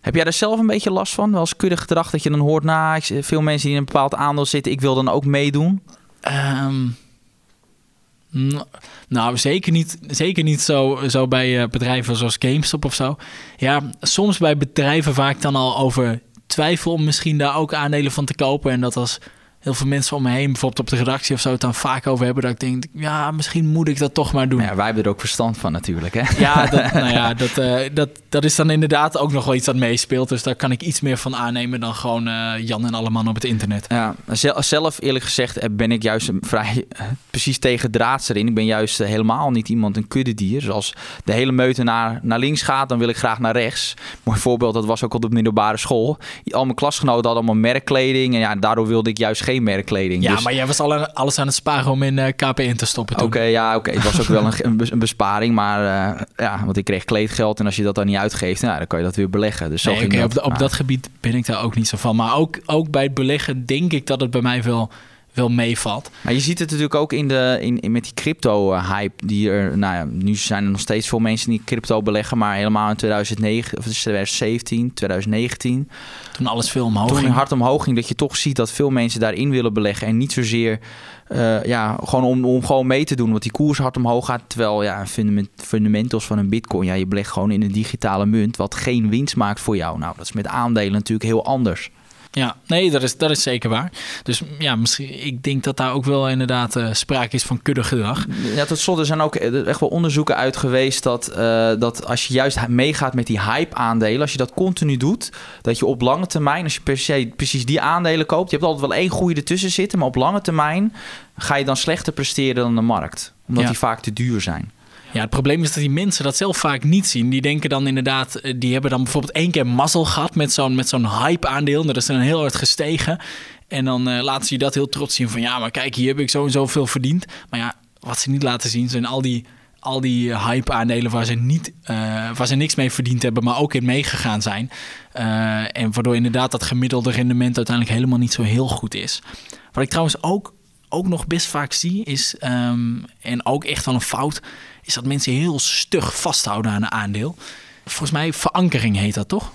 Speaker 2: heb jij daar zelf een beetje last van? Wel kudde gedrag dat je dan hoort... Nou, ik- veel mensen die in een bepaald aandeel zitten... ik wil dan ook meedoen.
Speaker 1: Ehm, nou, zeker niet, zeker niet zo, zo bij eh, bedrijven zoals GameStop of zo. Ja, soms bij bedrijven waar ik dan al over twijfel om misschien daar ook aandelen van te kopen. En dat als heel veel mensen om me heen, bijvoorbeeld op de redactie of zo, het dan vaak over hebben. Dat ik denk, ja, misschien moet ik dat toch maar doen.
Speaker 2: Ja, wij hebben er ook verstand van natuurlijk. Hè?
Speaker 1: Ja, dat, nou ja dat, uh, dat, dat is dan inderdaad ook nog wel iets dat meespeelt. Dus daar kan ik iets meer van aannemen dan gewoon uh, Jan en alle mannen op het internet.
Speaker 2: Ja, zelf eerlijk gezegd eh, ben ik juist vrij precies tegen draadser in. Ik ben juist helemaal niet iemand een kuddedier. Zoals de hele meute naar, naar links gaat, dan wil ik graag naar rechts. Mooi voorbeeld, dat was ook op de middelbare school. Al mijn klasgenoten hadden allemaal merkkleding. En ja, daardoor wilde ik juist geen merkkleding.
Speaker 1: Ja,
Speaker 2: dus...
Speaker 1: maar jij was al alles aan het sparen om in uh, KP in te stoppen
Speaker 2: Oké, ja, oké. Het was ook wel een, een besparing. Maar uh, ja, want ik kreeg kleedgeld. En als je dat dan niet uitgeeft, nou, dan kan je dat weer beleggen. Dus zo
Speaker 1: nee,
Speaker 2: ging
Speaker 1: okay,
Speaker 2: dat.
Speaker 1: Op, op dat gebied ben ik daar ook niet zo van. Maar ook, ook bij het beleggen denk ik dat het bij mij wel wel meevalt.
Speaker 2: Maar je ziet het natuurlijk ook in de, in, in met die crypto-hype. Die er, nou ja, nu zijn er nog steeds veel mensen die crypto beleggen. Maar helemaal in 2009, of 2017, 2019.
Speaker 1: Toen alles veel omhoog
Speaker 2: toen
Speaker 1: ging.
Speaker 2: hard omhoog ging. Dat je toch ziet dat veel mensen daarin willen beleggen. En niet zozeer uh, ja, gewoon om, om gewoon mee te doen. Want die koers hard omhoog gaat. Terwijl ja, fundament, fundamentals van een bitcoin. Ja, je belegt gewoon in een digitale munt. Wat geen winst maakt voor jou. Nou, dat is met aandelen natuurlijk heel anders.
Speaker 1: Ja, nee, dat is, dat is zeker waar. Dus ja, misschien, ik denk dat daar ook wel inderdaad uh, sprake is van kuddegedrag.
Speaker 2: Ja, tot slot, er zijn ook echt wel onderzoeken uit geweest dat, uh, dat als je juist meegaat met die hype-aandelen, als je dat continu doet, dat je op lange termijn, als je per se precies die aandelen koopt, je hebt altijd wel één goede ertussen zitten, maar op lange termijn ga je dan slechter presteren dan de markt, omdat ja. die vaak te duur zijn.
Speaker 1: Ja, het probleem is dat die mensen dat zelf vaak niet zien. Die denken dan inderdaad, die hebben dan bijvoorbeeld één keer mazzel gehad met zo'n, met zo'n hype-aandeel. Dat is dan heel hard gestegen. En dan uh, laten ze je dat heel trots zien van ja, maar kijk, hier heb ik zo en zoveel verdiend. Maar ja, wat ze niet laten zien zijn al die, al die hype-aandelen waar, ze niet, waar ze niks mee verdiend hebben, maar ook in meegegaan zijn. En waardoor inderdaad dat gemiddelde rendement uiteindelijk helemaal niet zo heel goed is. Wat ik trouwens ook, ook nog best vaak zie is, um, en ook echt wel een fout is dat mensen heel stug vasthouden aan een aandeel. Volgens mij verankering heet dat toch?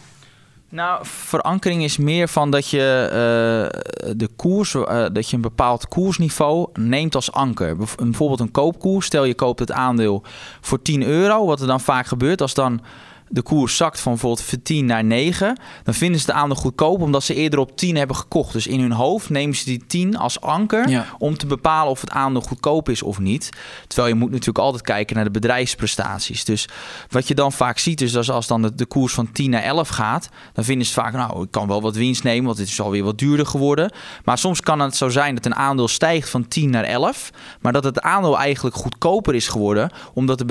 Speaker 2: Nou, verankering is meer van dat je uh, de koers, uh, dat je een bepaald koersniveau neemt als anker. Bijvoorbeeld een koopkoers. Stel je koopt het aandeel voor 10 euro. Wat er dan vaak gebeurt als dan de koers zakt van bijvoorbeeld van 10 naar 9, dan vinden ze de aandeel goedkoop omdat ze eerder op 10 hebben gekocht. Dus in hun hoofd nemen ze die 10 als anker
Speaker 1: ja.
Speaker 2: om te bepalen of het aandeel goedkoop is of niet. Terwijl je moet natuurlijk altijd kijken naar de bedrijfsprestaties. Dus wat je dan vaak ziet is dat als dan de, de koers van 10 naar 11 gaat, dan vinden ze vaak, nou, ik kan wel wat winst nemen, want dit is alweer wat duurder geworden. Maar soms kan het zo zijn dat een aandeel stijgt van 10 naar 11, maar dat het aandeel eigenlijk goedkoper is geworden, omdat de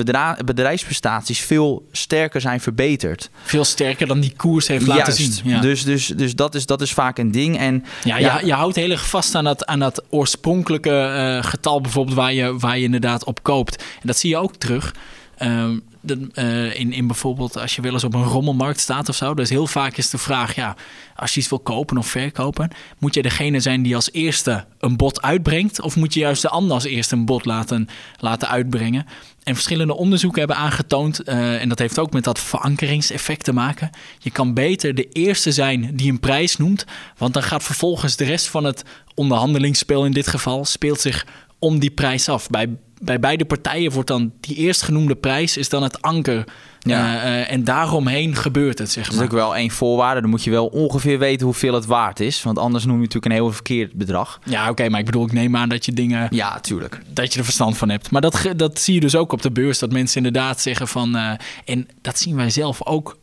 Speaker 2: bedrijfsprestaties veel sterker zijn verbeterd.
Speaker 1: Veel sterker dan die koers heeft laten
Speaker 2: Juist.
Speaker 1: zien. Ja.
Speaker 2: Dus, dus, dus dat, is, dat is vaak een ding. En,
Speaker 1: ja, ja. Je, je houdt heel erg vast aan dat, aan dat oorspronkelijke uh, getal bijvoorbeeld waar je, waar je inderdaad op koopt. En dat zie je ook terug. Um, de, uh, in, in bijvoorbeeld als je wel eens op een rommelmarkt staat of zo. Dus heel vaak is de vraag, ja, als je iets wil kopen of verkopen, moet je degene zijn die als eerste een bod uitbrengt, of moet je juist de ander als eerste een bod laten, laten uitbrengen? En verschillende onderzoeken hebben aangetoond, uh, en dat heeft ook met dat verankeringseffect te maken. Je kan beter de eerste zijn die een prijs noemt, want dan gaat vervolgens de rest van het onderhandelingsspel in dit geval speelt zich om die prijs af. Bij, bij beide partijen wordt dan die eerstgenoemde prijs is dan het anker.
Speaker 2: Ja.
Speaker 1: Uh, uh, en daaromheen gebeurt het, zeg
Speaker 2: Dat
Speaker 1: maar.
Speaker 2: is ook wel één voorwaarde. Dan moet je wel ongeveer weten hoeveel het waard is. Want anders noem je natuurlijk een heel verkeerd bedrag.
Speaker 1: Ja, oké, okay, maar ik bedoel, ik neem aan dat je dingen...
Speaker 2: Ja, tuurlijk.
Speaker 1: Dat je er verstand van hebt. Maar dat, dat zie je dus ook op de beurs. Dat mensen inderdaad zeggen van... Uh, en dat zien wij zelf ook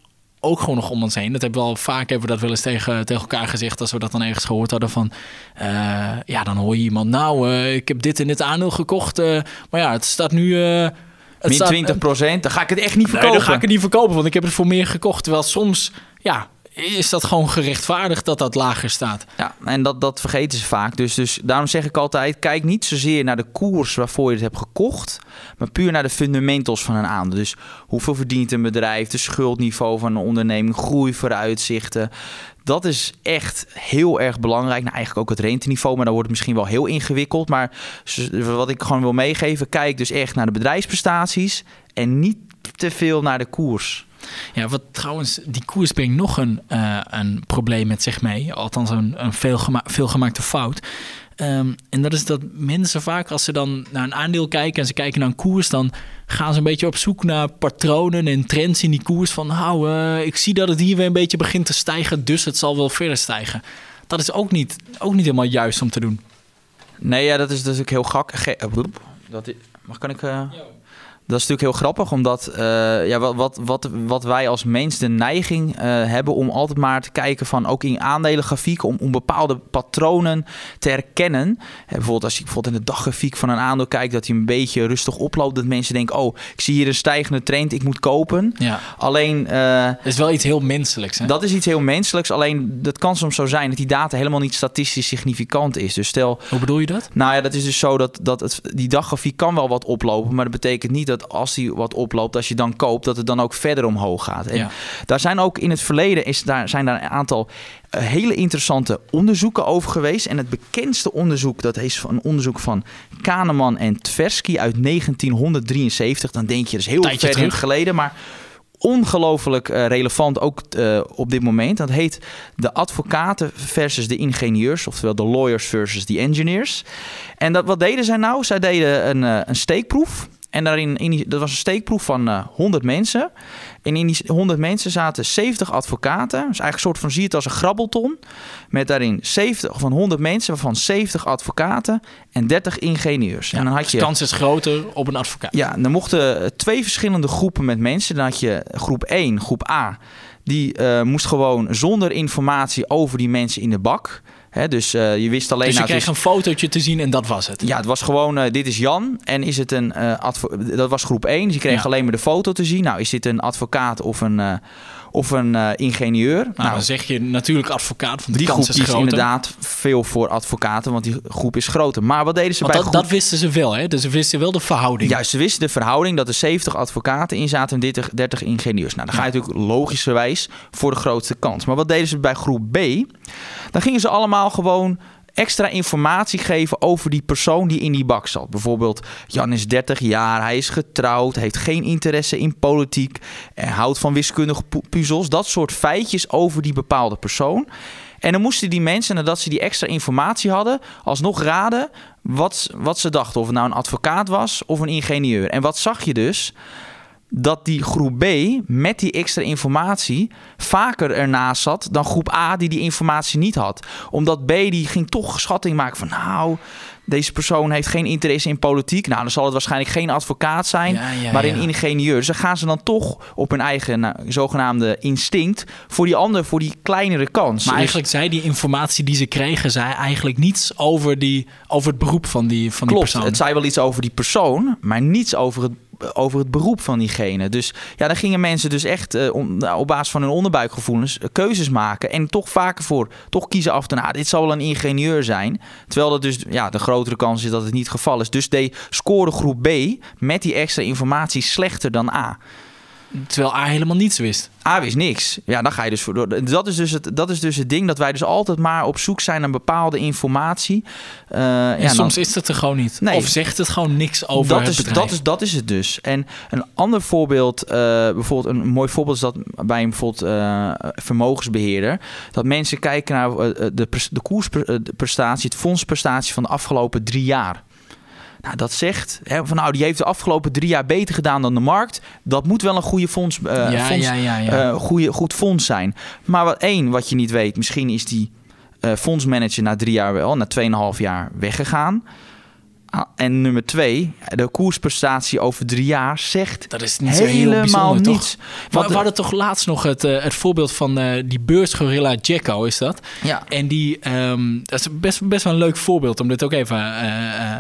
Speaker 1: ook gewoon nog om ons heen. Dat hebben we al vaak hebben we dat wel eens tegen, tegen elkaar gezegd als we dat dan ergens gehoord hadden van uh, ja, dan hoor je iemand nou, uh, ik heb dit en dit aandeel gekocht, uh, maar ja, het staat nu
Speaker 2: min
Speaker 1: staat,
Speaker 2: 20 procent, dan ga ik het echt niet verkopen.
Speaker 1: Nee, dan ga ik het niet verkopen, want ik heb het voor meer gekocht. Terwijl soms, ja, is dat gewoon gerechtvaardigd dat dat lager staat.
Speaker 2: Ja, en dat, dat vergeten ze vaak. Dus, dus daarom zeg ik altijd, kijk niet zozeer naar de koers waarvoor je het hebt gekocht, maar puur naar de fundamentals van een aandeel. Dus hoeveel verdient een bedrijf, de schuldniveau van een onderneming, groeivooruitzichten. Dat is echt heel erg belangrijk. Nou, eigenlijk ook het renteniveau, maar dan wordt het misschien wel heel ingewikkeld. Maar wat ik gewoon wil meegeven, kijk dus echt naar de bedrijfsprestaties en niet te veel naar de koers.
Speaker 1: Ja, wat trouwens, die koers brengt nog een, uh, een probleem met zich mee. Althans, een, een veelgema veelgemaakte fout. Um, en dat is dat mensen vaak, als ze dan naar een aandeel kijken en ze kijken naar een koers, dan gaan ze een beetje op zoek naar patronen en trends in die koers. Van, nou, uh, ik zie dat het hier weer een beetje begint te stijgen, dus het zal wel verder stijgen. dat is ook niet, ook niet helemaal juist om te doen.
Speaker 2: Nee, ja, dat is dus ook heel gak. ge- eh. Dat mag kan ik. eh, Dat is natuurlijk heel grappig, omdat eh, ja, wat, wat, wat, wat wij als mens de neiging eh, hebben om altijd maar te kijken van ook in aandelengrafieken, om, om bepaalde patronen te herkennen. Hè, bijvoorbeeld als je bijvoorbeeld in de daggrafiek van een aandeel kijkt, dat hij een beetje rustig oploopt, dat mensen denken, oh, ik zie hier een stijgende trend, ik moet kopen.
Speaker 1: Ja.
Speaker 2: Alleen eh,
Speaker 1: Het is wel iets heel menselijks. Hè?
Speaker 2: dat is iets heel menselijks, alleen dat kan soms zo zijn dat die data helemaal niet statistisch significant is. Dus stel,
Speaker 1: Hoe bedoel je dat?
Speaker 2: nou ja, dat is dus zo dat, dat het, die daggrafiek kan wel wat oplopen. Maar dat betekent niet dat als die wat oploopt, als je dan koopt, dat het dan ook verder omhoog gaat. En
Speaker 1: Ja.
Speaker 2: daar zijn ook in het verleden is daar, zijn daar een aantal eh, hele interessante onderzoeken over geweest. En het bekendste onderzoek, dat is een onderzoek van Kahneman en Tversky uit 1973. Dan denk je, dat is heel
Speaker 1: Tijdje
Speaker 2: ver
Speaker 1: terug.
Speaker 2: geleden, maar ongelooflijk eh, relevant ook eh, op dit moment. Dat heet de advocaten versus de ingenieurs, oftewel de lawyers versus de engineers. En dat, wat deden zij nou? Zij deden een, een steekproef. En daarin, in die, dat was een steekproef van eh 100 mensen. En in die 100 mensen zaten 70 advocaten. Dus eigenlijk een soort van, zie het als een grabbelton. Met daarin 70 van 100 mensen, waarvan 70 advocaten en 30 ingenieurs. en dan had
Speaker 1: Dus
Speaker 2: je...
Speaker 1: de kans is groter op een advocaat.
Speaker 2: Ja, dan mochten eh, twee verschillende groepen met mensen. Dan had je groep 1, groep A. Die eh, moest gewoon zonder informatie over die mensen in de bak. Dus eh, je wist alleen...
Speaker 1: Dus je
Speaker 2: nou,
Speaker 1: kreeg
Speaker 2: is-
Speaker 1: een fotootje te zien en dat was het.
Speaker 2: ja, het was gewoon, eh, dit is Jan en is het een eh, Dat was groep 1, dus je kreeg
Speaker 1: Ja.
Speaker 2: alleen maar de foto te zien. Nou, is dit een advocaat of een, of een eh, ingenieur?
Speaker 1: Nou, dan zeg je natuurlijk advocaat, want de
Speaker 2: die
Speaker 1: kans
Speaker 2: groep
Speaker 1: is
Speaker 2: is inderdaad veel voor advocaten, want die groep is groter. Maar wat deden ze
Speaker 1: Want
Speaker 2: bij
Speaker 1: dat,
Speaker 2: groep...
Speaker 1: dat wisten ze wel, hè? Dus ze wisten wel de verhouding.
Speaker 2: Juist, ze wisten de verhouding dat er 70 advocaten in zaten en 30, 30 ingenieurs. Nou, dan ga je natuurlijk logischerwijs voor de grootste kans. Maar wat deden ze bij groep B? Dan gingen ze allemaal gewoon extra informatie geven over die persoon die in die bak zat. Bijvoorbeeld, Jan is 30 jaar, hij is getrouwd, heeft geen interesse in politiek, hij houdt van wiskundige pu- puzzels. Dat soort feitjes over die bepaalde persoon. En dan moesten die mensen, nadat ze die extra informatie hadden, alsnog raden wat, wat ze dachten. Of het nou een advocaat was of een ingenieur. En wat zag je dus? Dat die groep B met die extra informatie vaker ernaast zat dan groep A die die informatie niet had. Omdat B die ging toch schatting maken van nou, deze persoon heeft geen interesse in politiek. Nou, dan zal het waarschijnlijk geen advocaat zijn,
Speaker 1: Ja, ja,
Speaker 2: maar een
Speaker 1: ja.
Speaker 2: ingenieur. Dus dan gaan ze dan toch op hun eigen nou, zogenaamde instinct voor die andere, voor die kleinere kans.
Speaker 1: Maar
Speaker 2: Dus-
Speaker 1: eigenlijk zei die informatie die ze kregen, zei eigenlijk niets over, die, over het beroep van die, van die
Speaker 2: Klopt,
Speaker 1: persoon.
Speaker 2: het zei wel iets over die persoon, maar niets over het, over het beroep van diegene. Dus ja, dan gingen mensen dus echt eh, nou, op basis van hun onderbuikgevoelens eh, keuzes maken. En toch vaker voor, toch kiezen af toe, nou, dit zal wel een ingenieur zijn. Terwijl dat dus, ja, de grotere kans is dat het niet het geval is. Dus de scoorde groep B met die extra informatie slechter dan A.
Speaker 1: Terwijl A helemaal niets wist.
Speaker 2: A wist niks. Ja, dan ga je dus voor. door. Dat is dus, het, dat is dus het ding dat wij dus altijd maar op zoek zijn naar bepaalde informatie. Eh, ja,
Speaker 1: En
Speaker 2: dan-
Speaker 1: soms is het er gewoon niet.
Speaker 2: Nee.
Speaker 1: Of zegt het gewoon niks over
Speaker 2: dat
Speaker 1: het
Speaker 2: is,
Speaker 1: bedrijf.
Speaker 2: Dat is, dat is het dus. En een ander voorbeeld, eh, bijvoorbeeld een mooi voorbeeld is dat bij een bijvoorbeeld eh, vermogensbeheerder, dat mensen kijken naar de, de koersprestatie, het fondsprestatie van de afgelopen drie jaar. Nou, dat zegt hè, van nou, die heeft de afgelopen drie jaar beter gedaan dan de markt. Dat moet wel een goede fonds, eh,
Speaker 1: ja,
Speaker 2: fonds
Speaker 1: ja, ja,
Speaker 2: eh, goede, goed fonds zijn. Maar wat één, wat je niet weet, misschien is die eh, fondsmanager na drie jaar wel, na 2,5 jaar weggegaan. Ah, En nummer twee, de koersprestatie over drie jaar zegt
Speaker 1: dat is niet heel
Speaker 2: helemaal
Speaker 1: toch?
Speaker 2: niets.
Speaker 1: We,
Speaker 2: Want,
Speaker 1: we hadden toch laatst nog het, het voorbeeld van die beursgorilla Jacko, is dat?
Speaker 2: ja,
Speaker 1: En die, ehm, dat is best, best wel een leuk voorbeeld om dit ook even eh,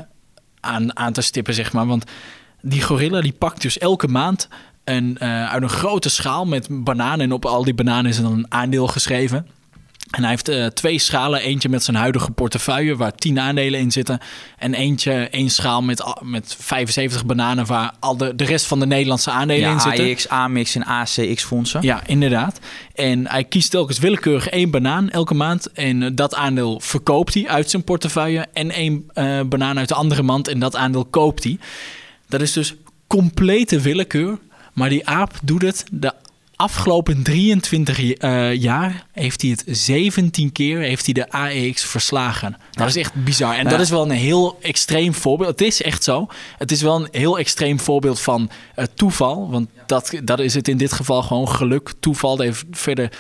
Speaker 1: aan, aan te stippen, zeg maar. Want die gorilla die pakt dus elke maand een, eh, uit een grote schaal met bananen. En op al die bananen is dan een aandeel geschreven. En hij heeft eh, twee schalen. Eentje met zijn huidige portefeuille, waar 10 aandelen in zitten. En eentje, één schaal met, met 75 bananen, waar al de, de rest van de Nederlandse aandelen
Speaker 2: ja
Speaker 1: in zitten.
Speaker 2: AX, AMIX en ACX fondsen.
Speaker 1: Ja, inderdaad. En hij kiest telkens willekeurig één banaan elke maand. En eh, dat aandeel verkoopt hij uit zijn portefeuille. En één eh, banaan uit de andere mand. En dat aandeel koopt hij. Dat is dus complete willekeur. Maar die aap doet het de afgelopen 23 j- eh, jaar. Heeft hij het 17 keer heeft hij de AEX verslagen. Dat is echt bizar. En
Speaker 2: Ja.
Speaker 1: dat is wel een heel extreem voorbeeld. Het is echt zo. Het is wel een heel extreem voorbeeld van eh, toeval. Want dat, dat is het in dit geval gewoon geluk. Toeval heeft verder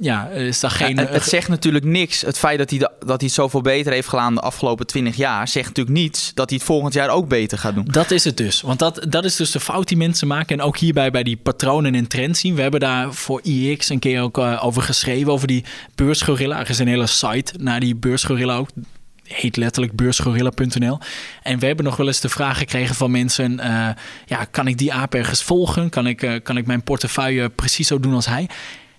Speaker 1: ja, is daar geen...
Speaker 2: Ja, het, het, zegt natuurlijk niks. Het feit dat hij, dat hij het zoveel beter heeft gedaan de afgelopen 20 jaar... zegt natuurlijk niets dat hij het volgend jaar ook beter gaat doen.
Speaker 1: Dat is het dus. Want dat, dat is dus de fout die mensen maken. En ook hierbij bij die patronen en trends zien. We hebben daar voor IX een keer ook uh, over geschreven. Over die beursgorilla. Er is een hele site naar die beursgorilla ook heet letterlijk beursgorilla.nl. En we hebben nog wel eens de vraag gekregen van mensen: uh, ja, kan ik die aap ergens volgen? Kan ik, uh, kan ik mijn portefeuille precies zo doen als hij?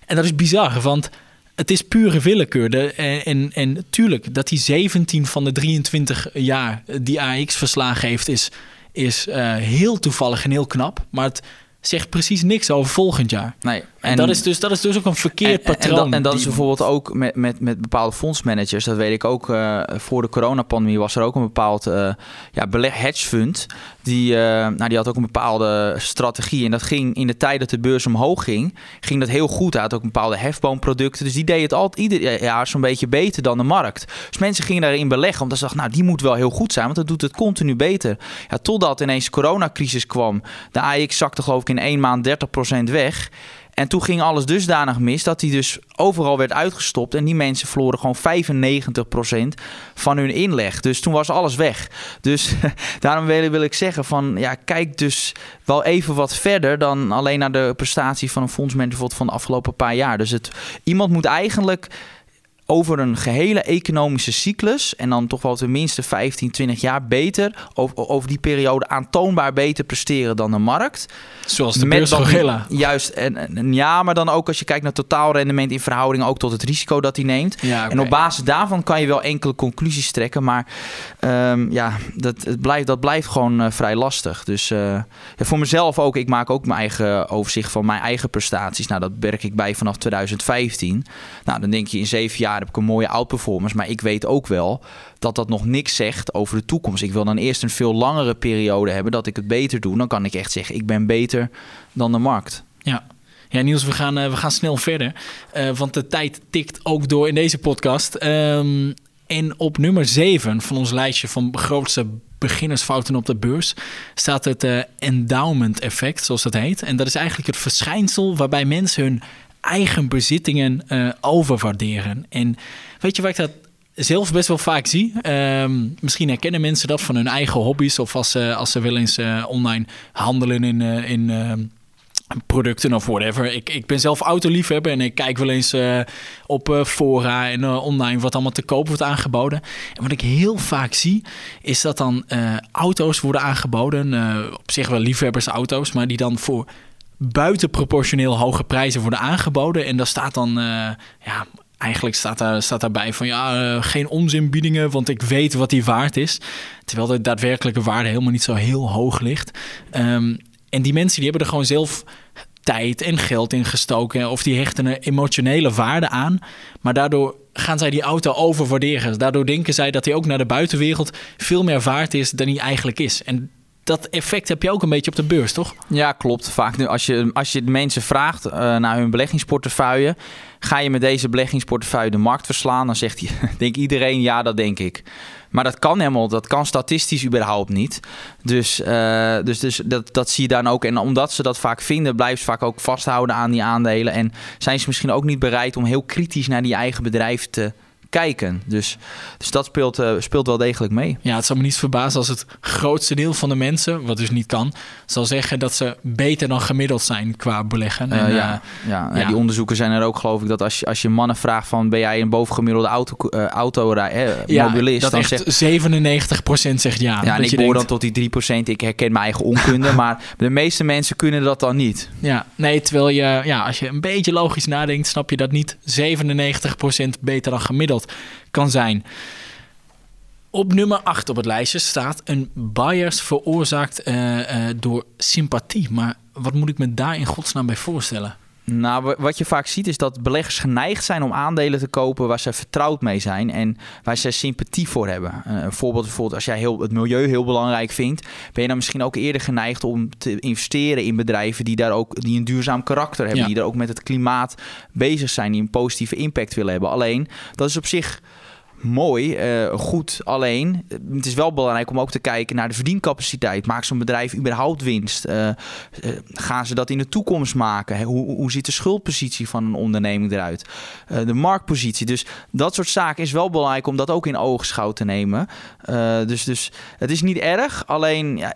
Speaker 1: En dat is bizar, want het is pure willekeur. En, en, tuurlijk, dat hij 17 van de 23 jaar die AX verslagen heeft, is, is uh, heel toevallig en heel knap. Maar het zegt precies niks over volgend jaar.
Speaker 2: Nee.
Speaker 1: En, en dat, is dus, dat is dus ook een verkeerd
Speaker 2: en,
Speaker 1: patroon.
Speaker 2: En, dat, en dat is bijvoorbeeld ook met, met, met bepaalde fondsmanagers. Dat weet ik ook. Uh, voor de coronapandemie was er ook een bepaald uh, ja, beleg hedge fund. Die, uh, nou, die had ook een bepaalde strategie. En dat ging in de tijd dat de beurs omhoog ging, ging dat heel goed. Hij had ook bepaalde hefboomproducten. Dus die deed het altijd ieder jaar zo'n beetje beter dan de markt. Dus mensen gingen daarin beleggen. Omdat ze dachten, nou, die moet wel heel goed zijn. Want dat doet het continu beter. Ja, totdat ineens de coronacrisis kwam. De AX zakte geloof ik in één maand 30% weg. En toen ging alles dusdanig mis dat hij dus overal werd uitgestopt. En die mensen verloren gewoon 95% van hun inleg. Dus toen was alles weg. Dus daarom wil, wil ik zeggen van ja, kijk dus wel even wat verder dan alleen naar de prestatie van een fondsmanager van de afgelopen paar jaar. Dus het, iemand moet eigenlijk over een gehele economische cyclus en dan toch wel tenminste 15, 20 jaar beter over, over die periode aantoonbaar beter presteren dan de markt.
Speaker 1: Zoals de beursgorilla.
Speaker 2: Juist, en, en, ja, maar dan ook als je kijkt naar totaalrendement in verhouding ook tot het risico dat hij neemt.
Speaker 1: Ja, okay.
Speaker 2: En op basis daarvan kan je wel enkele conclusies trekken, maar um, ja, dat, het blijft, dat blijft gewoon uh, vrij lastig. Dus uh, ja, voor mezelf ook, ik maak ook mijn eigen overzicht van mijn eigen prestaties. Nou, dat werk ik bij vanaf 2015. Nou, dan denk je in zeven jaar heb ik een mooie outperformance. Maar ik weet ook wel dat dat nog niks zegt over de toekomst. Ik wil dan eerst een veel langere periode hebben dat ik het beter doe. Dan kan ik echt zeggen, ik ben beter dan de markt.
Speaker 1: Ja. Ja, Niels, we gaan, uh, we gaan snel verder. Uh, want de tijd tikt ook door in deze podcast. Um, en op nummer 7 van ons lijstje van grootste beginnersfouten op de beurs staat het uh, endowment effect, zoals dat heet. En dat is eigenlijk het verschijnsel waarbij mensen hun eigen bezittingen uh, overwaarderen. En weet je waar ik dat zelf best wel vaak zie? Um, misschien herkennen mensen dat van hun eigen hobby's of als ze, als ze wel eens uh, online handelen in. Uh, in producten of whatever. Ik, ik ben zelf autoliefhebber en ik kijk wel eens op fora en online wat allemaal te koop wordt aangeboden. En wat ik heel vaak zie, is dat dan auto's worden aangeboden. op zich wel liefhebbersauto's, maar die dan voor buitenproportioneel hoge prijzen worden aangeboden. En daar staat dan, uh, ja, eigenlijk staat, daar, staat daarbij van ja, uh, geen onzinbiedingen, want ik weet wat die waard is. Terwijl de daadwerkelijke waarde helemaal niet zo heel hoog ligt. Um, en die mensen die hebben er gewoon zelf tijd en geld in gestoken. Of die hechten een emotionele waarde aan. Maar daardoor gaan zij die auto overwaarderen. Daardoor denken zij dat hij ook naar de buitenwereld veel meer waard is dan hij eigenlijk is. En dat effect heb je ook een beetje op de beurs, toch?
Speaker 2: Ja, klopt. Vaak nu, als je, als je de mensen vraagt uh, naar hun beleggingsportefeuille, ga je met deze beleggingsportefeuille de markt verslaan? Dan zegt denk iedereen, ja, dat denk ik. Maar dat kan helemaal, dat kan statistisch überhaupt niet. Dus, uh, dus, dus dat, dat zie je dan ook. En omdat ze dat vaak vinden, blijven ze vaak ook vasthouden aan die aandelen. En zijn ze misschien ook niet bereid om heel kritisch naar die eigen bedrijf te kijken. Dus, dus dat speelt, uh, speelt wel degelijk mee.
Speaker 1: Ja, het zou me niet verbazen als het grootste deel van de mensen, wat dus niet kan, zal zeggen dat ze beter dan gemiddeld zijn qua beleggen.
Speaker 2: En, uh, ja, uh, ja. ja. die onderzoeken zijn er ook, geloof ik, dat als je, als je mannen vraagt van ben jij een bovengemiddelde auto, auto
Speaker 1: ja,
Speaker 2: mobilist,
Speaker 1: dat
Speaker 2: dan zegt
Speaker 1: 97% zegt ja.
Speaker 2: Ja, en ik hoor dan tot die 3%. Ik herken mijn eigen onkunde, maar de meeste mensen kunnen dat dan niet.
Speaker 1: Ja, nee, terwijl je, ja, als je een beetje logisch nadenkt, snap je dat niet 97% beter dan gemiddeld kan zijn. Op nummer 8 op het lijstje staat een bias veroorzaakt uh, uh, door sympathie. Maar wat moet ik me daar in godsnaam bij voorstellen?
Speaker 2: Nou, wat je vaak ziet is dat beleggers geneigd zijn om aandelen te kopen waar ze vertrouwd mee zijn en waar ze sympathie voor hebben. Een voorbeeld bijvoorbeeld, als jij heel, het milieu heel belangrijk vindt, ben je dan misschien ook eerder geneigd om te investeren in bedrijven die daar ook die een duurzaam karakter hebben, ja. die er ook met het klimaat bezig zijn, die een positieve impact willen hebben. Alleen, dat is op zich mooi, uh, goed. Alleen, het is wel belangrijk om ook te kijken naar de verdiencapaciteit. Maakt zo'n bedrijf überhaupt winst? Uh, uh, gaan ze dat in de toekomst maken? Hoe, hoe ziet de schuldpositie van een onderneming eruit? de marktpositie. Dus dat soort zaken is wel belangrijk om dat ook in oogschouw te nemen. dus, dus het is niet erg. Alleen, ja,